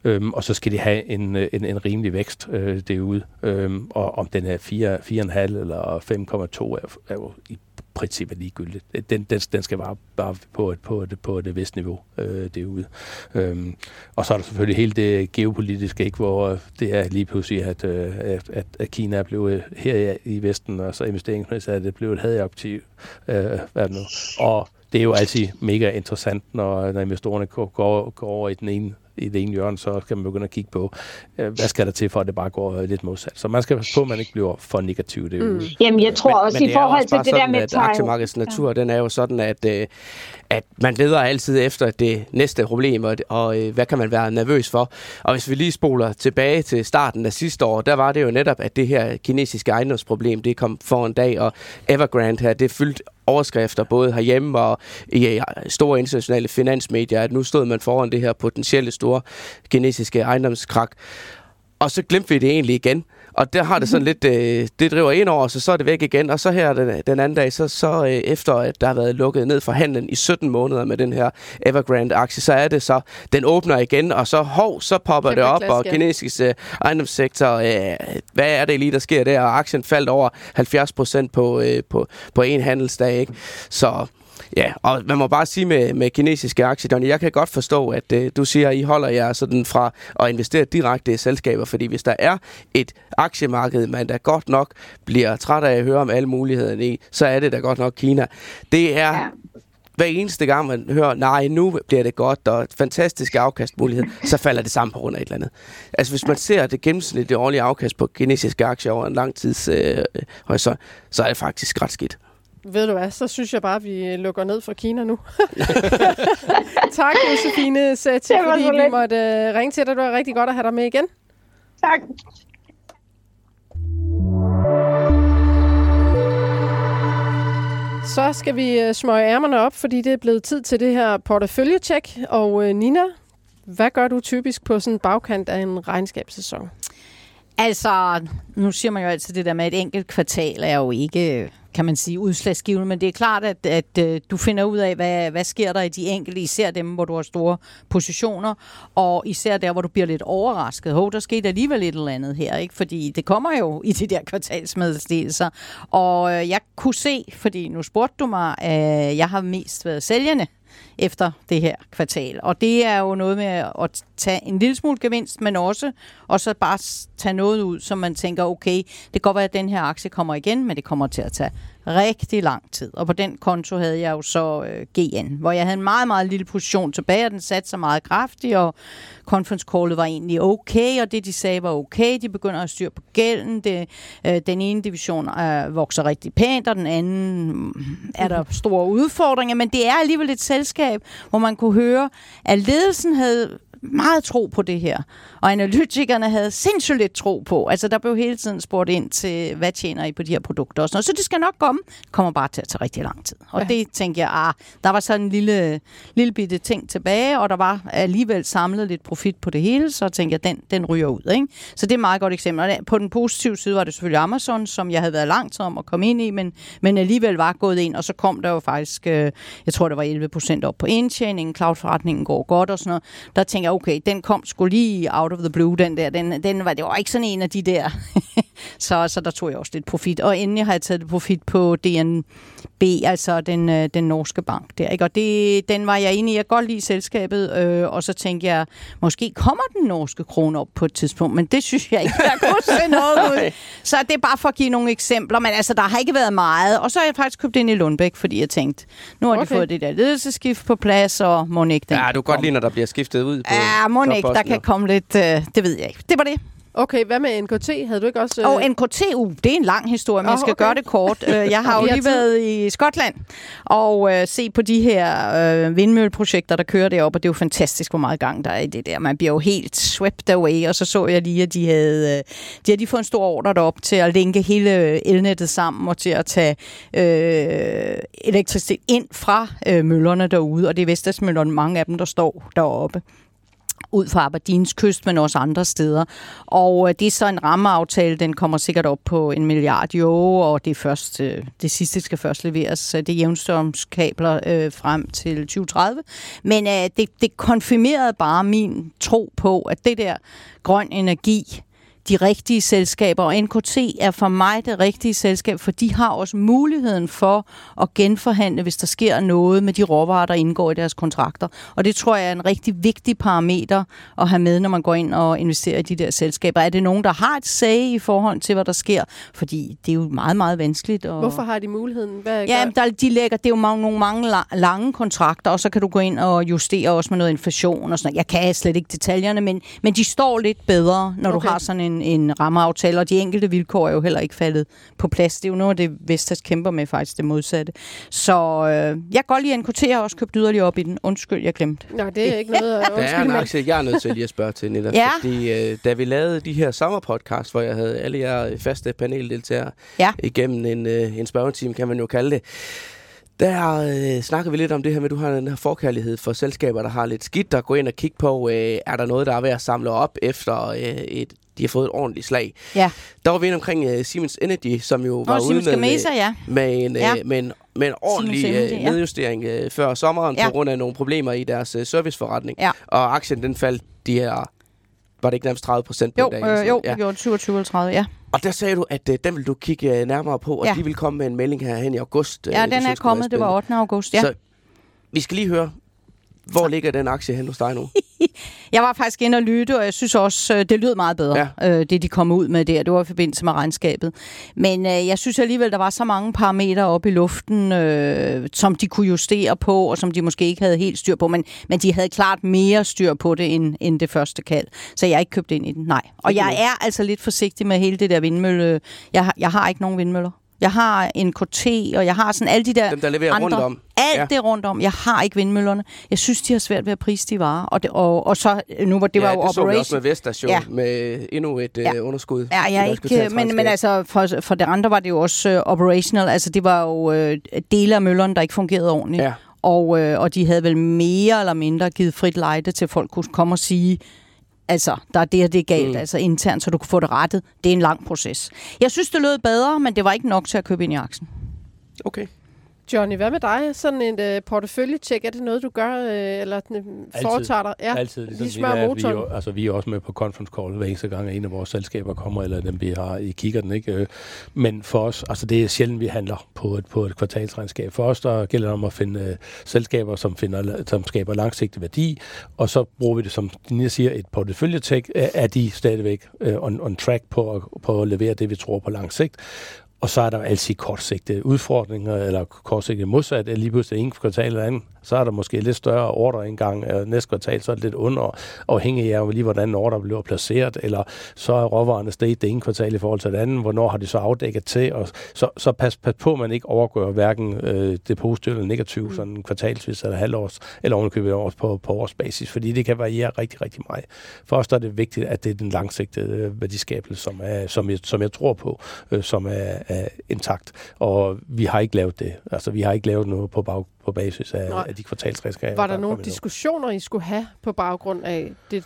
Øhm, og så skal de have en, en, en rimelig vækst øh, derude. Øhm, og om den er 4, 4,5 eller 5,2 er, er jo i princippet ligegyldigt. Øh, den, den, den skal bare, bare på et, på et, på et vist niveau øh, derude. Øhm, og så er der selvfølgelig hele det geopolitiske, ikke, hvor øh, det er lige pludselig, at, øh, at, at Kina er blevet her i Vesten, og så investeringsmæssigt er det blevet et hadaktiv. Øh, hvad er det nu? Og det er jo altid mega interessant, når, når investorerne går, går, går over i den ene i det ene hjørne, så skal man begynde at kigge på, øh, hvad skal der til for, at det bare går lidt modsat. Så man skal passe på, at man ikke bliver for negativ. Det mm. Jamen, jeg tror men, også men i forhold også til det sådan, der med... At aktiemarkedets natur, ja. den er jo sådan, at, øh, at man leder altid efter det næste problem, og, og øh, hvad kan man være nervøs for. Og hvis vi lige spoler tilbage til starten af sidste år, der var det jo netop, at det her kinesiske ejendomsproblem, det kom for en dag, og Evergrande her, det fyldte overskrifter, både herhjemme og i store internationale finansmedier, at nu stod man foran det her potentielle store kinesiske ejendomskrak. Og så glemte vi det egentlig igen. Og der har det sådan lidt, øh, det driver ind over, så så er det væk igen. Og så her den, den anden dag, så, så øh, efter at der har været lukket ned for handlen i 17 måneder med den her Evergrande-aktie, så er det så, den åbner igen, og så hov, så popper det op, og kinesisk øh, ejendomssektor, øh, hvad er det lige, der sker der? Og aktien faldt over 70 procent på, øh, på, på en handelsdag, ikke? Så Ja, og man må bare sige med, med kinesiske aktier, Donny, jeg kan godt forstå, at øh, du siger, at I holder jer sådan fra at investere direkte i selskaber, fordi hvis der er et aktiemarked, man da godt nok bliver træt af at høre om alle mulighederne i, så er det da godt nok Kina. Det er ja hver eneste gang, man hører, nej, nu bliver det godt, og fantastisk afkastmulighed, så falder det sammen på grund af et eller andet. Altså, hvis man ser det gennemsnitlige årlige afkast på kinesiske aktier over en lang tids øh, horisont, så er det faktisk ret skidt. Ved du hvad, så synes jeg bare, at vi lukker ned for Kina nu. (laughs) tak, Josefine Sætti, fordi vi måtte uh, ringe til dig. Det var rigtig godt at have dig med igen. Tak. Så skal vi uh, smøge ærmerne op, fordi det er blevet tid til det her portefølje-check. Og uh, Nina, hvad gør du typisk på sådan en bagkant af en regnskabssæson? Altså, nu siger man jo altid det der med, at et enkelt kvartal er jo ikke kan man sige, udslagsgivende, men det er klart, at, at, at du finder ud af, hvad, hvad sker der i de enkelte, især dem, hvor du har store positioner, og især der, hvor du bliver lidt overrasket. Hov, der skete alligevel et eller andet her, ikke? fordi det kommer jo i de der kvartalsmeddelelser. Og øh, jeg kunne se, fordi nu spurgte du mig, at jeg har mest været sælgende efter det her kvartal. Og det er jo noget med at tage en lille smule gevinst, men også og så bare tage noget ud, som man tænker, okay, det kan godt være, at den her aktie kommer igen, men det kommer til at tage rigtig lang tid. Og på den konto havde jeg jo så øh, GN, hvor jeg havde en meget, meget lille position tilbage, og den satte sig meget kraftigt, og conference callet var egentlig okay, og det de sagde var okay. De begynder at styre på gælden. Det, øh, den ene division øh, vokser rigtig pænt, og den anden mm, er der store udfordringer, men det er alligevel et selskab, hvor man kunne høre, at ledelsen havde meget tro på det her. Og analytikerne havde sindssygt lidt tro på. Altså, der blev hele tiden spurgt ind til, hvad tjener I på de her produkter og sådan noget. Så det skal nok komme. Det kommer bare til at tage rigtig lang tid. Og ja. det tænkte jeg, ah, der var sådan en lille, lille bitte ting tilbage, og der var alligevel samlet lidt profit på det hele, så tænkte jeg, den, den ryger ud. Ikke? Så det er et meget godt eksempel. Og på den positive side var det selvfølgelig Amazon, som jeg havde været langt om at komme ind i, men, men alligevel var gået ind, og så kom der jo faktisk, øh, jeg tror, der var 11 procent op på indtjeningen, cloud-forretningen går godt og sådan noget. Der tænker jeg, okay, den kom skulle lige out of the blue, den der. Den, den var, det var ikke sådan en af de der så, så der tog jeg også lidt profit. Og endelig har jeg taget profit på DNB, altså den, øh, den norske bank der. Ikke? Og det, den var jeg inde i. Jeg godt lide selskabet, øh, og så tænkte jeg, måske kommer den norske krone op på et tidspunkt, men det synes jeg ikke, der kunne se noget (laughs) ud. Så det er bare for at give nogle eksempler, men altså, der har ikke været meget. Og så har jeg faktisk købt ind i Lundbæk, fordi jeg tænkte, nu har okay. de fået det der ledelsesskift på plads, og Monique, den Ja, du kan godt lide, når der bliver skiftet ud på Ja, Monique, der kan komme lidt, øh, det ved jeg ikke. Det var det. Okay, hvad med NKT? Havde du ikke også... Og øh... NKT, uh, det er en lang historie, men oh, jeg skal okay. gøre det kort. Øh, jeg har (laughs) jo lige været i Skotland og uh, se på de her uh, vindmølleprojekter, der kører deroppe, og det er jo fantastisk, hvor meget gang der er i det der. Man bliver jo helt swept away, og så så jeg lige, at de havde, uh, de havde de fået en stor ordre derop til at linke hele elnettet sammen og til at tage uh, elektricitet ind fra uh, møllerne derude, og det er Vestasmøllerne, mange af dem, der står deroppe ud fra Aberdeens kyst, men også andre steder. Og øh, det er så en rammeaftale, den kommer sikkert op på en milliard euro, og det, først, øh, det sidste skal først leveres. Øh, det er jævnstrømskabler øh, frem til 2030. Men øh, det, det konfirmerede bare min tro på, at det der grøn energi, de rigtige selskaber, og NKT er for mig det rigtige selskab, for de har også muligheden for at genforhandle, hvis der sker noget med de råvarer, der indgår i deres kontrakter. Og det tror jeg er en rigtig vigtig parameter at have med, når man går ind og investerer i de der selskaber. Er det nogen, der har et sag i forhold til, hvad der sker? Fordi det er jo meget, meget vanskeligt. Og... Hvorfor har de muligheden? Hvad ja, der, de lægger, det er jo mange, nogle mange lange kontrakter, og så kan du gå ind og justere også med noget inflation og sådan noget. Jeg kan slet ikke detaljerne, men, men de står lidt bedre, når okay. du har sådan en, en rammeaftale, og de enkelte vilkår er jo heller ikke faldet på plads. Det er jo noget af det, Vestas kæmper med faktisk det modsatte. Så øh, jeg kan godt lide NKT, jeg har også købt yderligere op i den. Undskyld, jeg glemte. Nå, det er ikke noget. (laughs) Der er en aktie, jeg er nødt til lige at spørge til, Nilla. ja. Fordi øh, da vi lavede de her sommerpodcast, hvor jeg havde alle jer faste paneldeltagere ja. igennem en, øh, en spørgetime, kan man jo kalde det, der øh, snakker vi lidt om det her med, at du har den her forkærlighed for selskaber, der har lidt skidt, der går ind og kigge på, øh, er der noget, der er ved at samle op efter øh, et de har fået et ordentligt slag. Ja. Der var vi inde omkring uh, Siemens Energy, som jo var oh, ude med, Gamesa, ja. med, en, ja. uh, med, en, med en ordentlig Energy, uh, nedjustering uh, før sommeren ja. på grund af nogle problemer i deres uh, serviceforretning. Ja. Og aktien den faldt de her, var det ikke nærmest 30 procent på jo, dagen? Øh, jo, ja. det gjorde 27 eller 30, ja. Og der sagde du, at uh, den vil du kigge uh, nærmere på, og ja. de vil komme med en melding her hen i august. Ja, uh, den er kommet, det var 8. august, ja. Så vi skal lige høre, hvor ligger den aktie hen hos dig nu? (laughs) (laughs) jeg var faktisk inde og lytte, og jeg synes også, øh, det lød meget bedre, ja. øh, det de kom ud med der. Det var i forbindelse med regnskabet. Men øh, jeg synes alligevel, der var så mange parametre oppe i luften, øh, som de kunne justere på, og som de måske ikke havde helt styr på. Men, men de havde klart mere styr på det, end, end det første kald. Så jeg har ikke købt ind i den, nej. Og jeg er altså lidt forsigtig med hele det der vindmølle. Jeg, jeg har ikke nogen vindmøller. Jeg har en KT, og jeg har sådan alle de der Dem, der leverer andre, rundt om. Alt ja. det rundt om. Jeg har ikke vindmøllerne. Jeg synes, de har svært ved at prise de varer. Og, det, og, og så, nu var det ja, var jo det operation. så vi også med Vestation, ja. med endnu et ja. uh, underskud. Ja, jeg ikke, men, men altså, for, for det andre var det jo også uh, operational. Altså, det var jo uh, dele af møllerne, der ikke fungerede ordentligt. Ja. Og, uh, og de havde vel mere eller mindre givet frit lejde til folk kunne komme og sige, altså, der er det og det er galt, mm. altså internt, så du kan få det rettet. Det er en lang proces. Jeg synes, det lød bedre, men det var ikke nok til at købe ind i aktien. Okay. Johnny, hvad med dig? Sådan en uh, portefølje-check, er det noget, du gør, uh, eller uh, foretager dig? Ja, altid. Ligesom, lige smør motoren. Vi er, altså, vi er også med på conference call hver eneste gang, at en af vores selskaber kommer, eller dem vi har i kigger den. Ikke? Men for os, altså det er sjældent, vi handler på et, på et kvartalsregnskab. For os, der gælder det om at finde uh, selskaber, som, finder, som skaber langsigtet værdi, og så bruger vi det, som Nina siger, et portefølje-check. Er de stadigvæk uh, on, on track på at, på at levere det, vi tror på lang sigt? Og så er der altid kortsigtede udfordringer, eller kortsigtede modsat, lige pludselig en kvartal eller anden så er der måske lidt større ordreindgang øh, næste kvartal, så er det lidt under, afhængig af lige, hvordan ordre bliver placeret, eller så er råvarerne steget det ene kvartal i forhold til det andet, hvornår har de så afdækket til, og så, så pas, pas på, at man ikke overgør hverken øh, det positive eller negative, mm. sådan kvartalsvis eller halvårs, eller ovenikøbet års på, på årsbasis, fordi det kan variere rigtig, rigtig meget. For os er det vigtigt, at det er den langsigtede øh, værdiskabelse, som, er, som, jeg, som jeg tror på, øh, som er, er intakt. Og vi har ikke lavet det. Altså, vi har ikke lavet noget på bag, på basis af, af de kvartalsregnskaber. Var der, der nogle diskussioner, I skulle have på baggrund af det,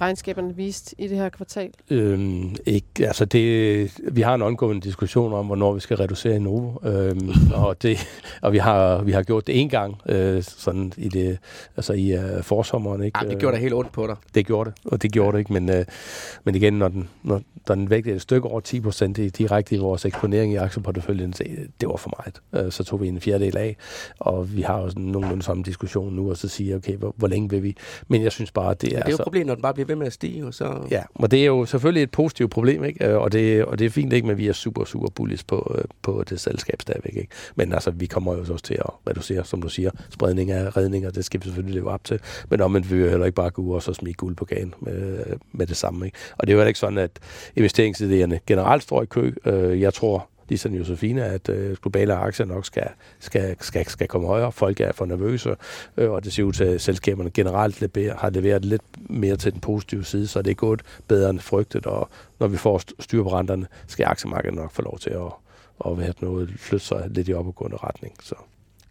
regnskaberne vist i det her kvartal? Øhm, ikke, altså det, vi har en ongående diskussion om, hvornår vi skal reducere i Novo, øhm, (laughs) og, det, og vi, har, vi har gjort det en gang øh, sådan i, det, altså i uh, forsommeren. Ikke? Ja, det gjorde da helt ondt på dig. Det gjorde det, og det gjorde det ikke, men, øh, men igen, når den, når, når den vægtede et stykke over 10 procent direkte i vores eksponering i aktieporteføljen, så det var for meget. Øh, så tog vi en fjerdedel af, og vi har også nogenlunde samme diskussion nu, og så siger okay, hvor, hvor længe vil vi? Men jeg synes bare, at det er... Ja, det er jo et problem, når den bare bliver ved med at stige. Og så... Ja, og det er jo selvfølgelig et positivt problem, ikke? Øh, og, det, og det er fint, ikke? men vi er super, super bullish på, øh, på det selskab stadigvæk. Ikke? Men altså, vi kommer jo også til at reducere, som du siger, spredning af redninger, det skal vi selvfølgelig leve op til. Men omvendt vil vi jo heller ikke bare gå ud og så smide guld på gaden med, med det samme. Ikke? Og det er jo ikke sådan, at investeringsidéerne generelt står i kø. Øh, jeg tror, ligesom Josefine, at øh, globale aktier nok skal, skal, skal, skal komme højere. Folk er for nervøse, øh, og det ser ud til, at selskaberne generelt leverer, har leveret lidt mere til den positive side, så det er gået bedre end frygtet, og når vi får styr på renterne, skal aktiemarkedet nok få lov til at, at være noget, flytte sig lidt i opadgående retning. Så.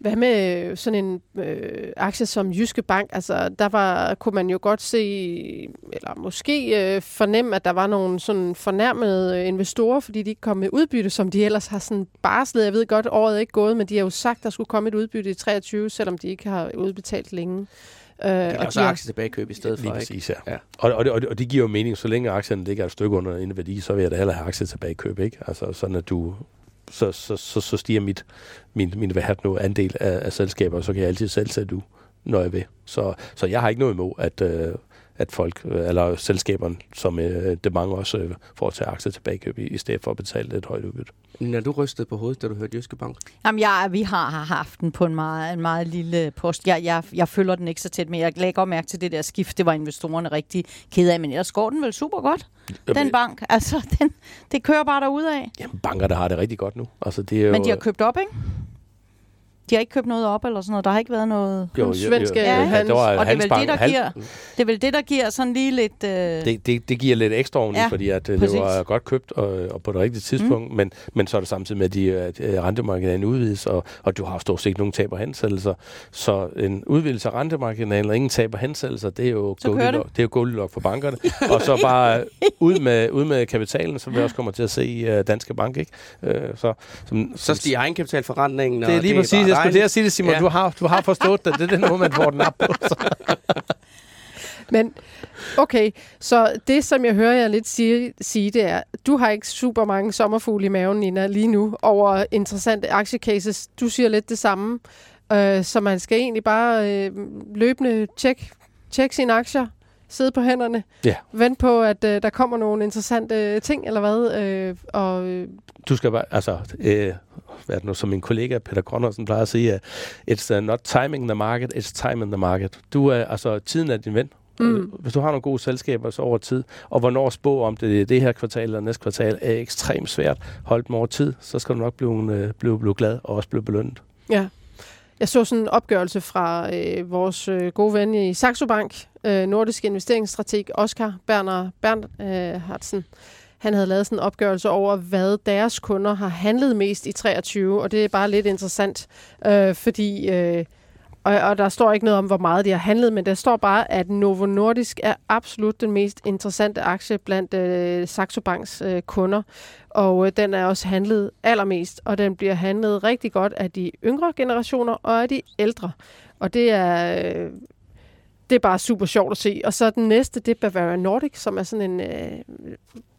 Hvad med sådan en øh, aktie som Jyske Bank? Altså, der var, kunne man jo godt se, eller måske øh, fornemme, at der var nogle sådan fornærmede investorer, fordi de ikke kom med udbytte, som de ellers har sådan barslet. Jeg ved godt, året er ikke gået, men de har jo sagt, at der skulle komme et udbytte i 23, selvom de ikke har udbetalt længe. Øh, det er også aktie tilbage køb i stedet for, Lige præcis, ja. ja. Og, og, og, og det giver jo mening, så længe aktierne ligger et stykke under en værdi, så vil jeg da hellere have aktier tilbage køb, ikke? Altså sådan, at du så, så, så, så stiger mit, min, min hvad nu, andel af, af selskaber, og så kan jeg altid selv sætte du, når jeg vil. Så, så jeg har ikke noget imod, at, øh, at folk, øh, eller selskaberne, som øh, det mange også øh, får til aktier tilbage i, i stedet for at betale et højt udbytte. Når du rystede på hovedet, da du hørte Jyske Bank? Jamen, jeg, vi har, har haft den på en meget, en meget lille post. Jeg, jeg, jeg følger den ikke så tæt, men jeg lægger mærke til det der skift. Det var investorerne rigtig ked af, men ellers går den vel super godt, Jamen, den bank. Altså, (laughs) den, det kører bare af. Jamen, banker, der har det rigtig godt nu. Altså, det er jo, men de har købt op, ikke? De har ikke købt noget op eller sådan noget. Der har ikke været noget jo, jo, svenske ja, ja. ja, var og det er, vel det, der giver, det er vel det, der giver sådan lige lidt... Uh... Det, det, det giver lidt ekstra oveni, ja, fordi at, uh, det var godt købt og, og på det rigtige tidspunkt, mm. men, men så er det samtidig med, at de, at rentemarginalen udvides, og, og du har stort set nogen taber hensættelser. Så en udvidelse af rentemarginalen og ingen taber hensættelser, det er jo Goldilocks, det er jo Goldilocks for bankerne. (laughs) og så bare ud med, ud med kapitalen, som vi også kommer til at se i Danske Bank. Ikke? Så, som, så stiger egenkapitalforretningen. Det er lige præcis skulle til at sige det, Simon. Ja. Du, har, du har forstået det. Det er den måde, man får den op på. (laughs) Men okay, så det, som jeg hører jer lidt sige, sige, det er, du har ikke super mange sommerfugle i maven, Nina, lige nu, over interessante aktiecases. Du siger lidt det samme. Øh, så man skal egentlig bare øh, løbende tjekke tjek sine aktier, sidde på hænderne, ja. vente på, at øh, der kommer nogle interessante ting, eller hvad? Øh, og, øh, du skal bare, altså, øh, hvad det nu, som min kollega Peter Grønnersen plejer at sige, it's uh, not timing the market, it's time in the market. Du er, altså, tiden er din ven. Mm. Hvis du har nogle gode selskaber så over tid, og hvornår spå om det det her kvartal eller næste kvartal er ekstremt svært, hold dem over tid, så skal du nok blive, øh, blive, blive glad og også blive belønnet. Ja. Jeg så sådan en opgørelse fra øh, vores øh, gode ven i Saxo Bank, øh, nordisk investeringsstrateg Oscar Berner Bernhardsen. Øh, han havde lavet sådan en opgørelse over, hvad deres kunder har handlet mest i 23, og det er bare lidt interessant, øh, fordi... Øh, og, og der står ikke noget om, hvor meget de har handlet, men der står bare, at Novo Nordisk er absolut den mest interessante aktie blandt øh, Saxo Banks øh, kunder. Og øh, den er også handlet allermest, og den bliver handlet rigtig godt af de yngre generationer og af de ældre. Og det er... Øh, det er bare super sjovt at se. Og så den næste, det er Bavaria Nordic, som er sådan en øh,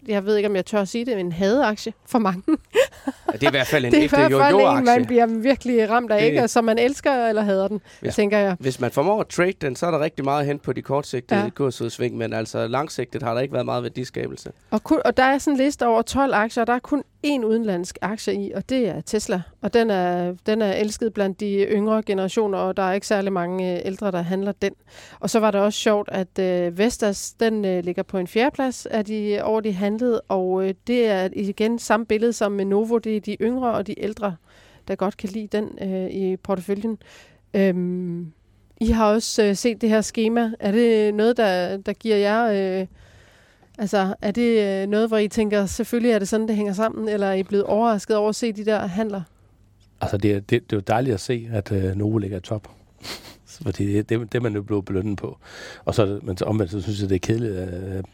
jeg ved ikke, om jeg tør at sige det, en hadeaktie for mange. ja, det er i hvert fald en (laughs) det er ægte jojo-aktie. en, man bliver virkelig ramt af, det, ikke? Så man elsker eller hader den, hvis, tænker jeg. Hvis man formår at trade den, så er der rigtig meget hen på de kortsigtede ja. kursudsving, men altså langsigtet har der ikke været meget værdiskabelse. Og, kun, og der er sådan en liste over 12 aktier, og der er kun én udenlandsk aktie i, og det er Tesla. Og den er, den er elsket blandt de yngre generationer, og der er ikke særlig mange øh, ældre, der handler den. Og så var det også sjovt, at øh, Vestas, den øh, ligger på en fjerdeplads af de, over de handlet, og øh, det er igen samme billede som med Novo. Det er de yngre og de ældre, der godt kan lide den øh, i porteføljen. Øhm, I har også øh, set det her schema. Er det noget, der, der giver jer... Øh, Altså, er det øh, noget, hvor I tænker, selvfølgelig er det sådan, det hænger sammen, eller er I blevet overrasket over at se de der handler? Altså, det, det, det er jo dejligt at se, at øh, Novo ligger i top. Fordi det, det, det man jo blevet belønnet på. Og så, men så omvendt, så synes jeg, det er kedeligt, at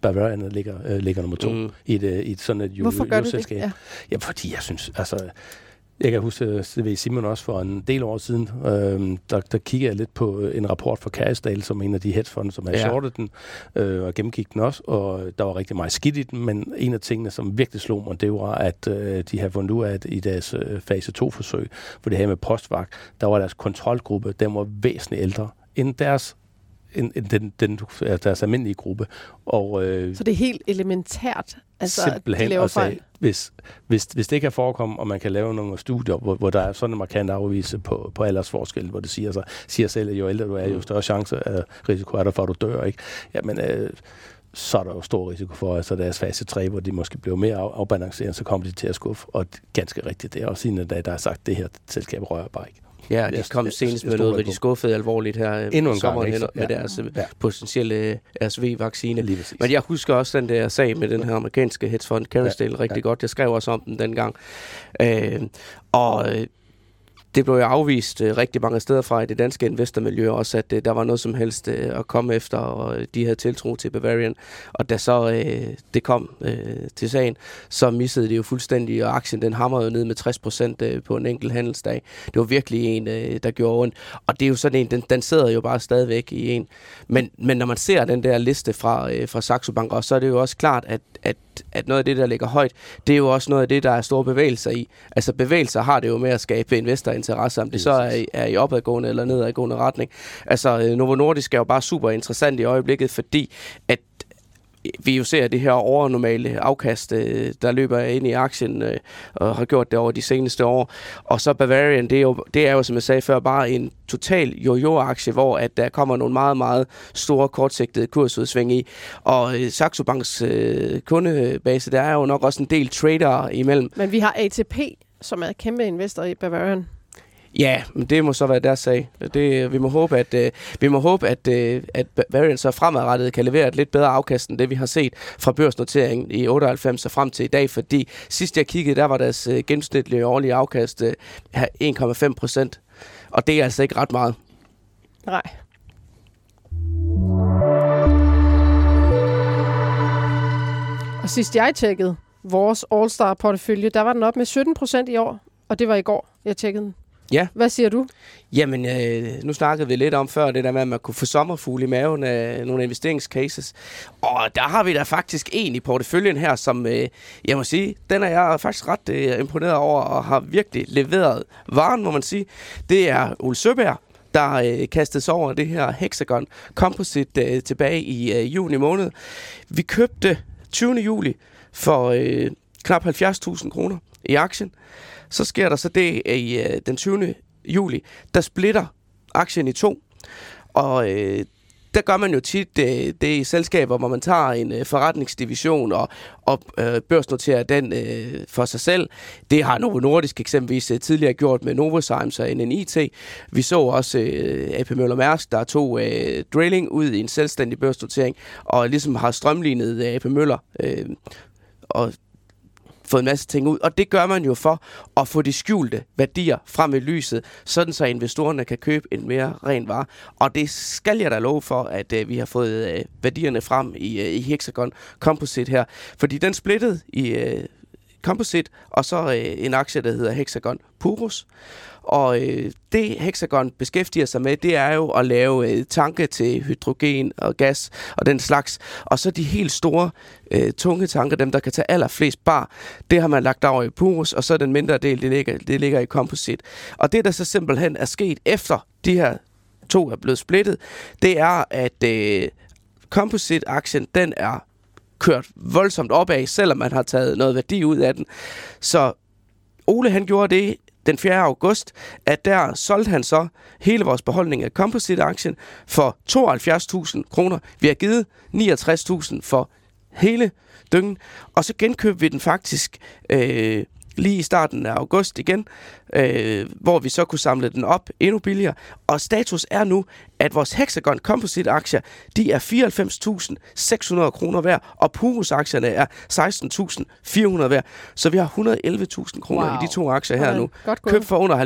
Bavarian ligger, uh, ligger nummer to mm. i, et, uh, i et sådan et Hvorfor gør det det? Ja. ja, fordi jeg synes, altså, jeg kan huske, ved Simon også for en del år siden, øh, der, der kiggede jeg lidt på en rapport fra Carisdale, som en af de hedgefonde, som har ja. shortet den, øh, og gennemgik den også, og der var rigtig meget skidt i den, men en af tingene, som virkelig slog mig, det var, at øh, de har fundet ud af, at i deres øh, fase 2-forsøg, hvor det her med postvagt, der var deres kontrolgruppe, den var væsentligt ældre end deres end, end den, den, deres almindelige gruppe. Og, øh, så det er helt elementært, altså, simpelthen de laver fejl? Hvis, hvis, hvis det kan forekomme, og man kan lave nogle studier, hvor, hvor der er sådan en markant afvise på, på aldersforskel, hvor det siger, sig, siger selv, at jo ældre du er, jo større chance af risiko er der for, at du dør. Ikke? Jamen, øh, så er der jo stor risiko for, at altså deres fase 3, hvor de måske bliver mere af, afbalanceret, så kommer de til at skuffe. Og ganske rigtigt, det er også en af der har sagt, at det her selskab rører bare ikke. Ja, de kom senest med noget, hvor de skuffede alvorligt her øh, Endnu en gang, hen, med deres øh, ja. potentielle øh, RSV-vaccine. Men jeg husker også den der sag med den her amerikanske hedgefond, Carousel, ja. rigtig ja. godt. Jeg skrev også om den dengang. Øh, og det blev jo afvist øh, rigtig mange steder fra i det danske investormiljø også, at øh, der var noget som helst øh, at komme efter, og de havde tiltro til Bavarian. Og da så øh, det kom øh, til sagen, så missede det jo fuldstændig, og aktien den hamrede jo ned med 60 procent øh, på en enkelt handelsdag. Det var virkelig en, øh, der gjorde ondt. Og det er jo sådan en, den, den sidder jo bare stadigvæk i en. Men, men når man ser den der liste fra, øh, fra Saxo Bank, så er det jo også klart, at, at at noget af det, der ligger højt, det er jo også noget af det, der er store bevægelser i. Altså bevægelser har det jo med at skabe investorinteresse, om det så er, er i opadgående eller nedadgående retning. Altså øh, Novo Nordisk er jo bare super interessant i øjeblikket, fordi at vi jo ser det her overnormale afkast, øh, der løber ind i aktien øh, og har gjort det over de seneste år. Og så Bavarian, det er jo, det er jo som jeg sagde før, bare en total jojo-aktie, hvor at der kommer nogle meget, meget store kortsigtede kursudsving i. Og øh, Saxo Banks øh, kundebase, der er jo nok også en del trader imellem. Men vi har ATP, som er kæmpe investor i Bavarian. Ja, men det må så være deres sag. Det, vi må håbe, at, øh, vi må håbe, at, øh, at Varian så fremadrettet kan levere et lidt bedre afkast end det, vi har set fra børsnoteringen i 98 og frem til i dag, fordi sidst jeg kiggede, der var deres øh, gennemsnitlige årlige afkast øh, 1,5 procent. Og det er altså ikke ret meget. Nej. Og sidst jeg tjekkede vores All-Star-portefølje, der var den op med 17 procent i år, og det var i går, jeg tjekkede den. Ja. Hvad siger du? Jamen, øh, nu snakkede vi lidt om før det der med, at man kunne få sommerfugle i maven af nogle investeringscases. Og der har vi da faktisk en i porteføljen her, som øh, jeg må sige, den er jeg faktisk ret øh, imponeret over og har virkelig leveret varen, må man sige. Det er Ole Søberg, der øh, kastede sig over det her Hexagon Composite øh, tilbage i øh, juni måned. Vi købte 20. juli for øh, knap 70.000 kroner i aktien. Så sker der så det i øh, den 20. juli, der splitter aktien i to. Og øh, der gør man jo tit det, det i selskaber, hvor man tager en øh, forretningsdivision og, og øh, børsnoterer den øh, for sig selv. Det har Novo Nordisk eksempelvis øh, tidligere gjort med Novozymes og NNIT. Vi så også øh, AP Møller Mærsk, der tog øh, drilling ud i en selvstændig børsnotering og ligesom har strømlignet øh, AP Møller øh, og fået en masse ting ud. Og det gør man jo for at få de skjulte værdier frem i lyset, sådan så investorerne kan købe en mere ren vare. Og det skal jeg da love for, at uh, vi har fået uh, værdierne frem i, uh, i Hexagon Composite her. Fordi den splittede i uh, Composite, og så øh, en aktie, der hedder Hexagon Purus. Og øh, det Hexagon beskæftiger sig med, det er jo at lave øh, tanke til hydrogen og gas og den slags. Og så de helt store, øh, tunge tanker, dem der kan tage allerflest bar, det har man lagt over i Purus, og så den mindre del, det ligger, det ligger i Composite. Og det, der så simpelthen er sket efter de her to er blevet splittet, det er, at øh, Composite-aktien, den er kørt voldsomt opad, selvom man har taget noget værdi ud af den. Så Ole han gjorde det, den 4. august, at der solgte han så hele vores beholdning af Composite-aktien for 72.000 kroner. Vi har givet 69.000 for hele dyngen, og så genkøbte vi den faktisk øh, lige i starten af august igen, øh, hvor vi så kunne samle den op endnu billigere. Og status er nu, at vores Hexagon Composite aktier, de er 94.600 kroner værd, og Purus aktierne er 16.400 værd. Så vi har 111.000 kroner wow. i de to aktier her nu. Købt for under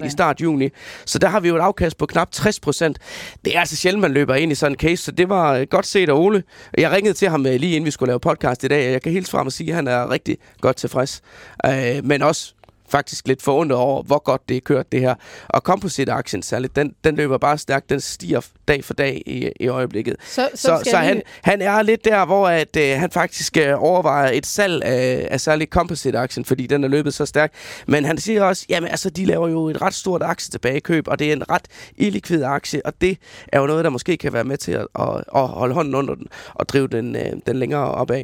70.000 i, start juni. Så der har vi jo et afkast på knap 60 procent. Det er altså sjældent, man løber ind i sådan en case, så det var godt set af Ole. Jeg ringede til ham øh, lige inden vi skulle lave podcast i dag, og jeg kan helt frem og sige, at han er rigtig godt tilfreds. Øh, men også faktisk lidt forundret over, hvor godt det er kørt det her. Og Composite-aktien særligt, den, den løber bare stærkt. Den stiger dag for dag i, i øjeblikket. Så, så, så, så han, han er lidt der, hvor at, øh, han faktisk øh, overvejer et salg af, af særligt Composite-aktien, fordi den er løbet så stærkt. Men han siger også, jamen altså, de laver jo et ret stort aktie tilbagekøb, og det er en ret illikvid aktie, og det er jo noget, der måske kan være med til at, at, at holde hånden under den og drive den, øh, den længere opad.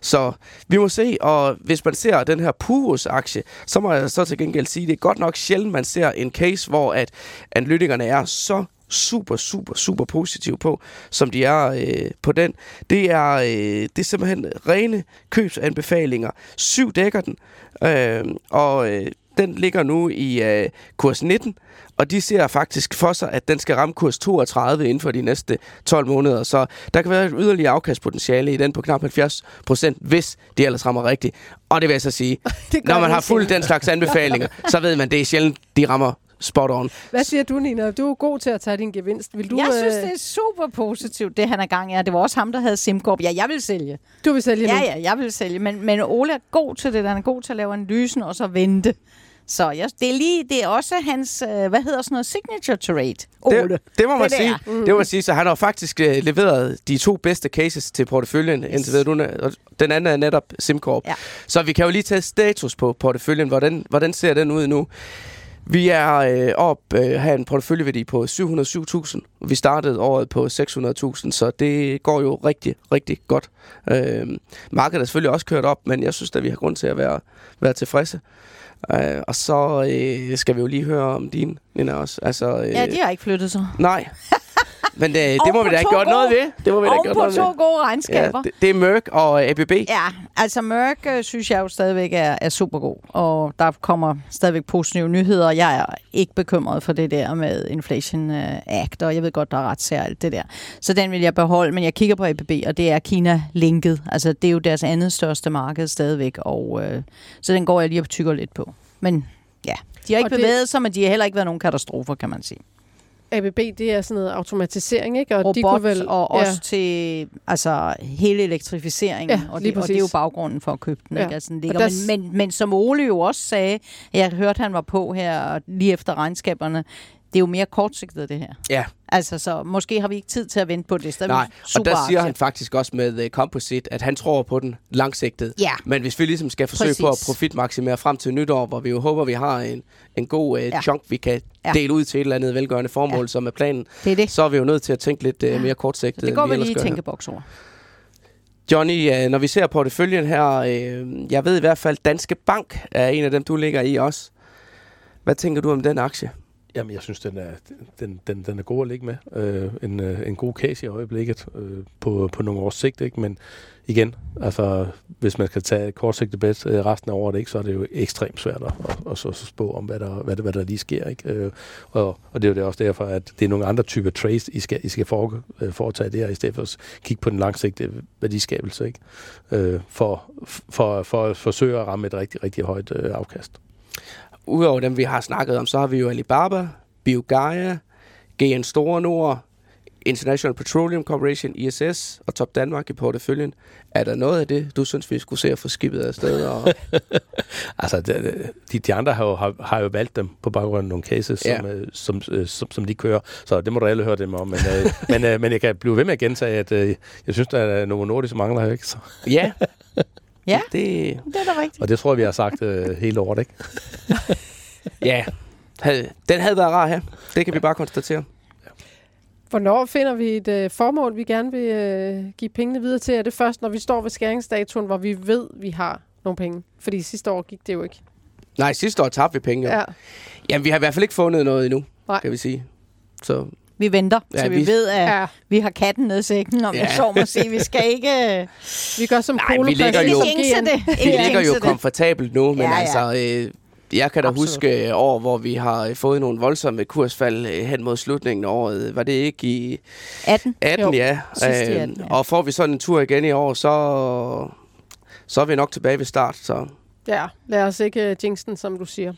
Så vi må se, og hvis man ser den her Purus-aktie, så må jeg så til gengæld sige, det er godt nok sjældent, man ser en case, hvor at analytikerne er så super, super, super positiv på, som de er øh, på den. Det er, øh, det er simpelthen rene købsanbefalinger. Syv dækker den, øh, og øh, den ligger nu i øh, kurs 19, og de ser faktisk for sig, at den skal ramme kurs 32 inden for de næste 12 måneder. Så der kan være et yderligere afkastpotentiale i den på knap 70 procent, hvis de ellers rammer rigtigt. Og det vil jeg så sige, (laughs) når man har fuldt den slags anbefalinger, (laughs) så ved man, det er sjældent, de rammer spot on. Hvad siger du, Nina? Du er god til at tage din gevinst. Vil du, jeg synes, øh, det er super positivt, det han er gang i. Ja, Det var også ham, der havde SimCorp. Ja, jeg vil sælge. du vil sælge Ja, nu? ja, jeg vil sælge. Men, men Ole er god til det. Han er god til at lave analysen og så vente. Så jeg, det er lige, det er også hans, øh, hvad hedder sådan noget, signature trade, Ole. Det, det må man Det sige. der. Det må man sige. Så han har faktisk øh, leveret de to bedste cases til porteføljen yes. indtil. Nu, og den anden er netop SimCorp. Ja. Så vi kan jo lige tage status på porteføljen. Hvordan, hvordan ser den ud nu? Vi er øh, op øh, have en porteføljeværdi på 707.000. Vi startede året på 600.000, så det går jo rigtig, rigtig godt. Øh, markedet er selvfølgelig også kørt op, men jeg synes at vi har grund til at være, være tilfredse. Øh, og så øh, skal vi jo lige høre om din, Nina, også. Altså, øh, Ja, de har ikke flyttet sig. Nej. (laughs) Men det, det må vi da ikke to gøre noget gode- ved. Det må vi da ikke Og gøre på noget to ved. gode Ja, regnskaber. det, det er Merck og ABB. Ja, altså Merck øh, synes jeg jo stadigvæk er, er super god, og der kommer stadigvæk positive nyheder. Jeg er ikke bekymret for det der med Inflation øh, Act, og jeg ved godt, der er ret særligt det der. Så den vil jeg beholde, men jeg kigger på ABB, og det er Kina-linket. Altså det er jo deres andet største marked stadigvæk, og øh, så den går jeg lige og tykker lidt på. Men ja, de har ikke Og det- bevæget sig, men de har heller ikke været nogen katastrofer, kan man sige. ABB, det er sådan noget automatisering, ikke? Og Robot, de kunne vel, og også til altså, hele elektrificeringen, Ja, og, det, og det er jo baggrunden for at købe den. Ja. Ikke? Altså, den ligger, der- men, men, men som Ole jo også sagde, jeg hørte, han var på her lige efter regnskaberne, det er jo mere kortsigtet, det her. Ja, Altså, så måske har vi ikke tid til at vente på det. Så nej. super Og der siger aktie. han faktisk også med uh, Composite, at han tror på den langsigtet. Ja. Men hvis vi ligesom skal forsøge Præcis. på at profitmaksimere frem til nytår, hvor vi jo håber, vi har en, en god uh, Ja. ja. chunk, vi kan Ja. dele ud til et eller andet velgørende formål, Ja. ja. som er planen, Det er det. så er vi jo nødt til at tænke lidt uh, mere kortsigtet, Så det går vi lige i tænkeboks over. Johnny, øh, når vi ser porteføljen her, øh, jeg ved i hvert fald, Danske Bank er en af dem, du ligger i også. Hvad tænker du om den aktie? Jamen, jeg synes, den er, den, den, den er god at ligge med. Øh, en, øh, en god case i øjeblikket øh, på, på nogle års sigt, ikke? Men igen, altså, hvis man skal tage et kortsigtet bet øh, resten af året, ikke, så er det jo ekstremt svært at, at, at, så, så spå om, hvad der, hvad, der, hvad der lige sker. Ikke? Øh, og, og det er jo det også derfor, at det er nogle andre typer trades, I skal, I skal for, øh, foretage der, i stedet for at kigge på den langsigtede værdiskabelse, ikke? Øh, for, for, for at forsøge at ramme et rigtig, rigtig højt øh, afkast. Udover dem, vi har snakket om, så har vi jo Alibaba, BioGaia, GN Store Nord, International Petroleum Corporation, ISS og Top Danmark i porteføljen. Er der noget af det, du synes, vi skulle se at få skibet afsted? Og... (laughs) Altså, de, de, andre har jo, har, har jo valgt dem på baggrund af nogle cases, Ja. som, øh, som, øh, som, som de kører. Så det må du alle høre dem om. Men, øh, (laughs) men, øh, men jeg kan blive ved med at gentage, at øh, jeg synes, der er Novo Nordisk mangler ikke? Så, ja. (laughs) Ja. Det, Det er da rigtigt. og det tror jeg, vi har sagt øh, hele året, ikke? (laughs) ja. Den havde været rar her. Det kan vi bare konstatere. Hvornår finder vi et øh, formål, vi gerne vil øh, give pengene videre til? Er det først, når vi står ved skæringsdatoen, hvor vi ved, vi har nogle penge? Fordi sidste år gik det jo ikke. Nej, sidste år tabte vi penge. Jo. Ja. Jamen, vi har i hvert fald ikke fundet noget endnu, Nej. kan vi sige. Så Vi venter, Ja, så vi, vi- ved, at ja. vi har katten ned i sækken, om Ja. jeg så må sige. Vi skal ikke... øh, Vi gør som Nej, vi ligger Ikke jo- jinxe det. vi ligger jo komfortabelt nu, men Ja, ja. altså... Øh, jeg kan da Absolut. huske øh, år, hvor vi har øh, fået nogle voldsomme kursfald hen mod slutningen af året. Var det ikke i 18. 18, Jo. ja. Sidst i Øh, 18, ja. Og får vi sådan en tur igen i år, så, så er vi nok tilbage ved start. Så Ja, lad os ikke uh, jinx den, som du siger.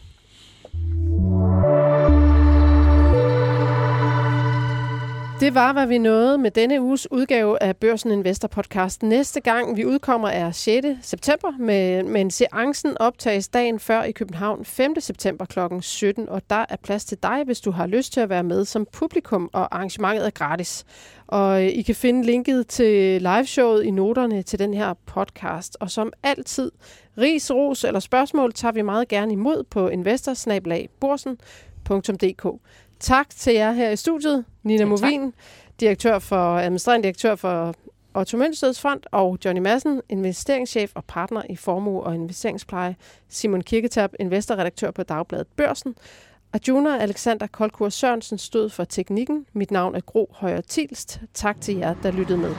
Det var, hvad vi nåede med denne uges udgave af Børsen Investor Podcast. Næste gang vi udkommer er 6. september, med, men seancen optages dagen før i København 5. september kl. 17, og der er plads til dig, hvis du har lyst til at være med som publikum, og arrangementet er gratis. Og øh, I kan finde linket til liveshowet i noterne til den her podcast. Og som altid, ris, ros eller spørgsmål tager vi meget gerne imod på investorsnabelagborsen.dk. Tak til jer her i studiet. Nina Ja, tak. Movin, direktør for, administrerende direktør for Otto Mønsteds Fond, og Johnny Madsen, investeringschef og partner i formue og investeringspleje. Simon Kirketab, investorredaktør på Dagbladet Børsen. Arjuna Alexander Kolkur Sørensen stod for teknikken. Mit navn er Gro Højer Tilst. Tak til jer, der lyttede med.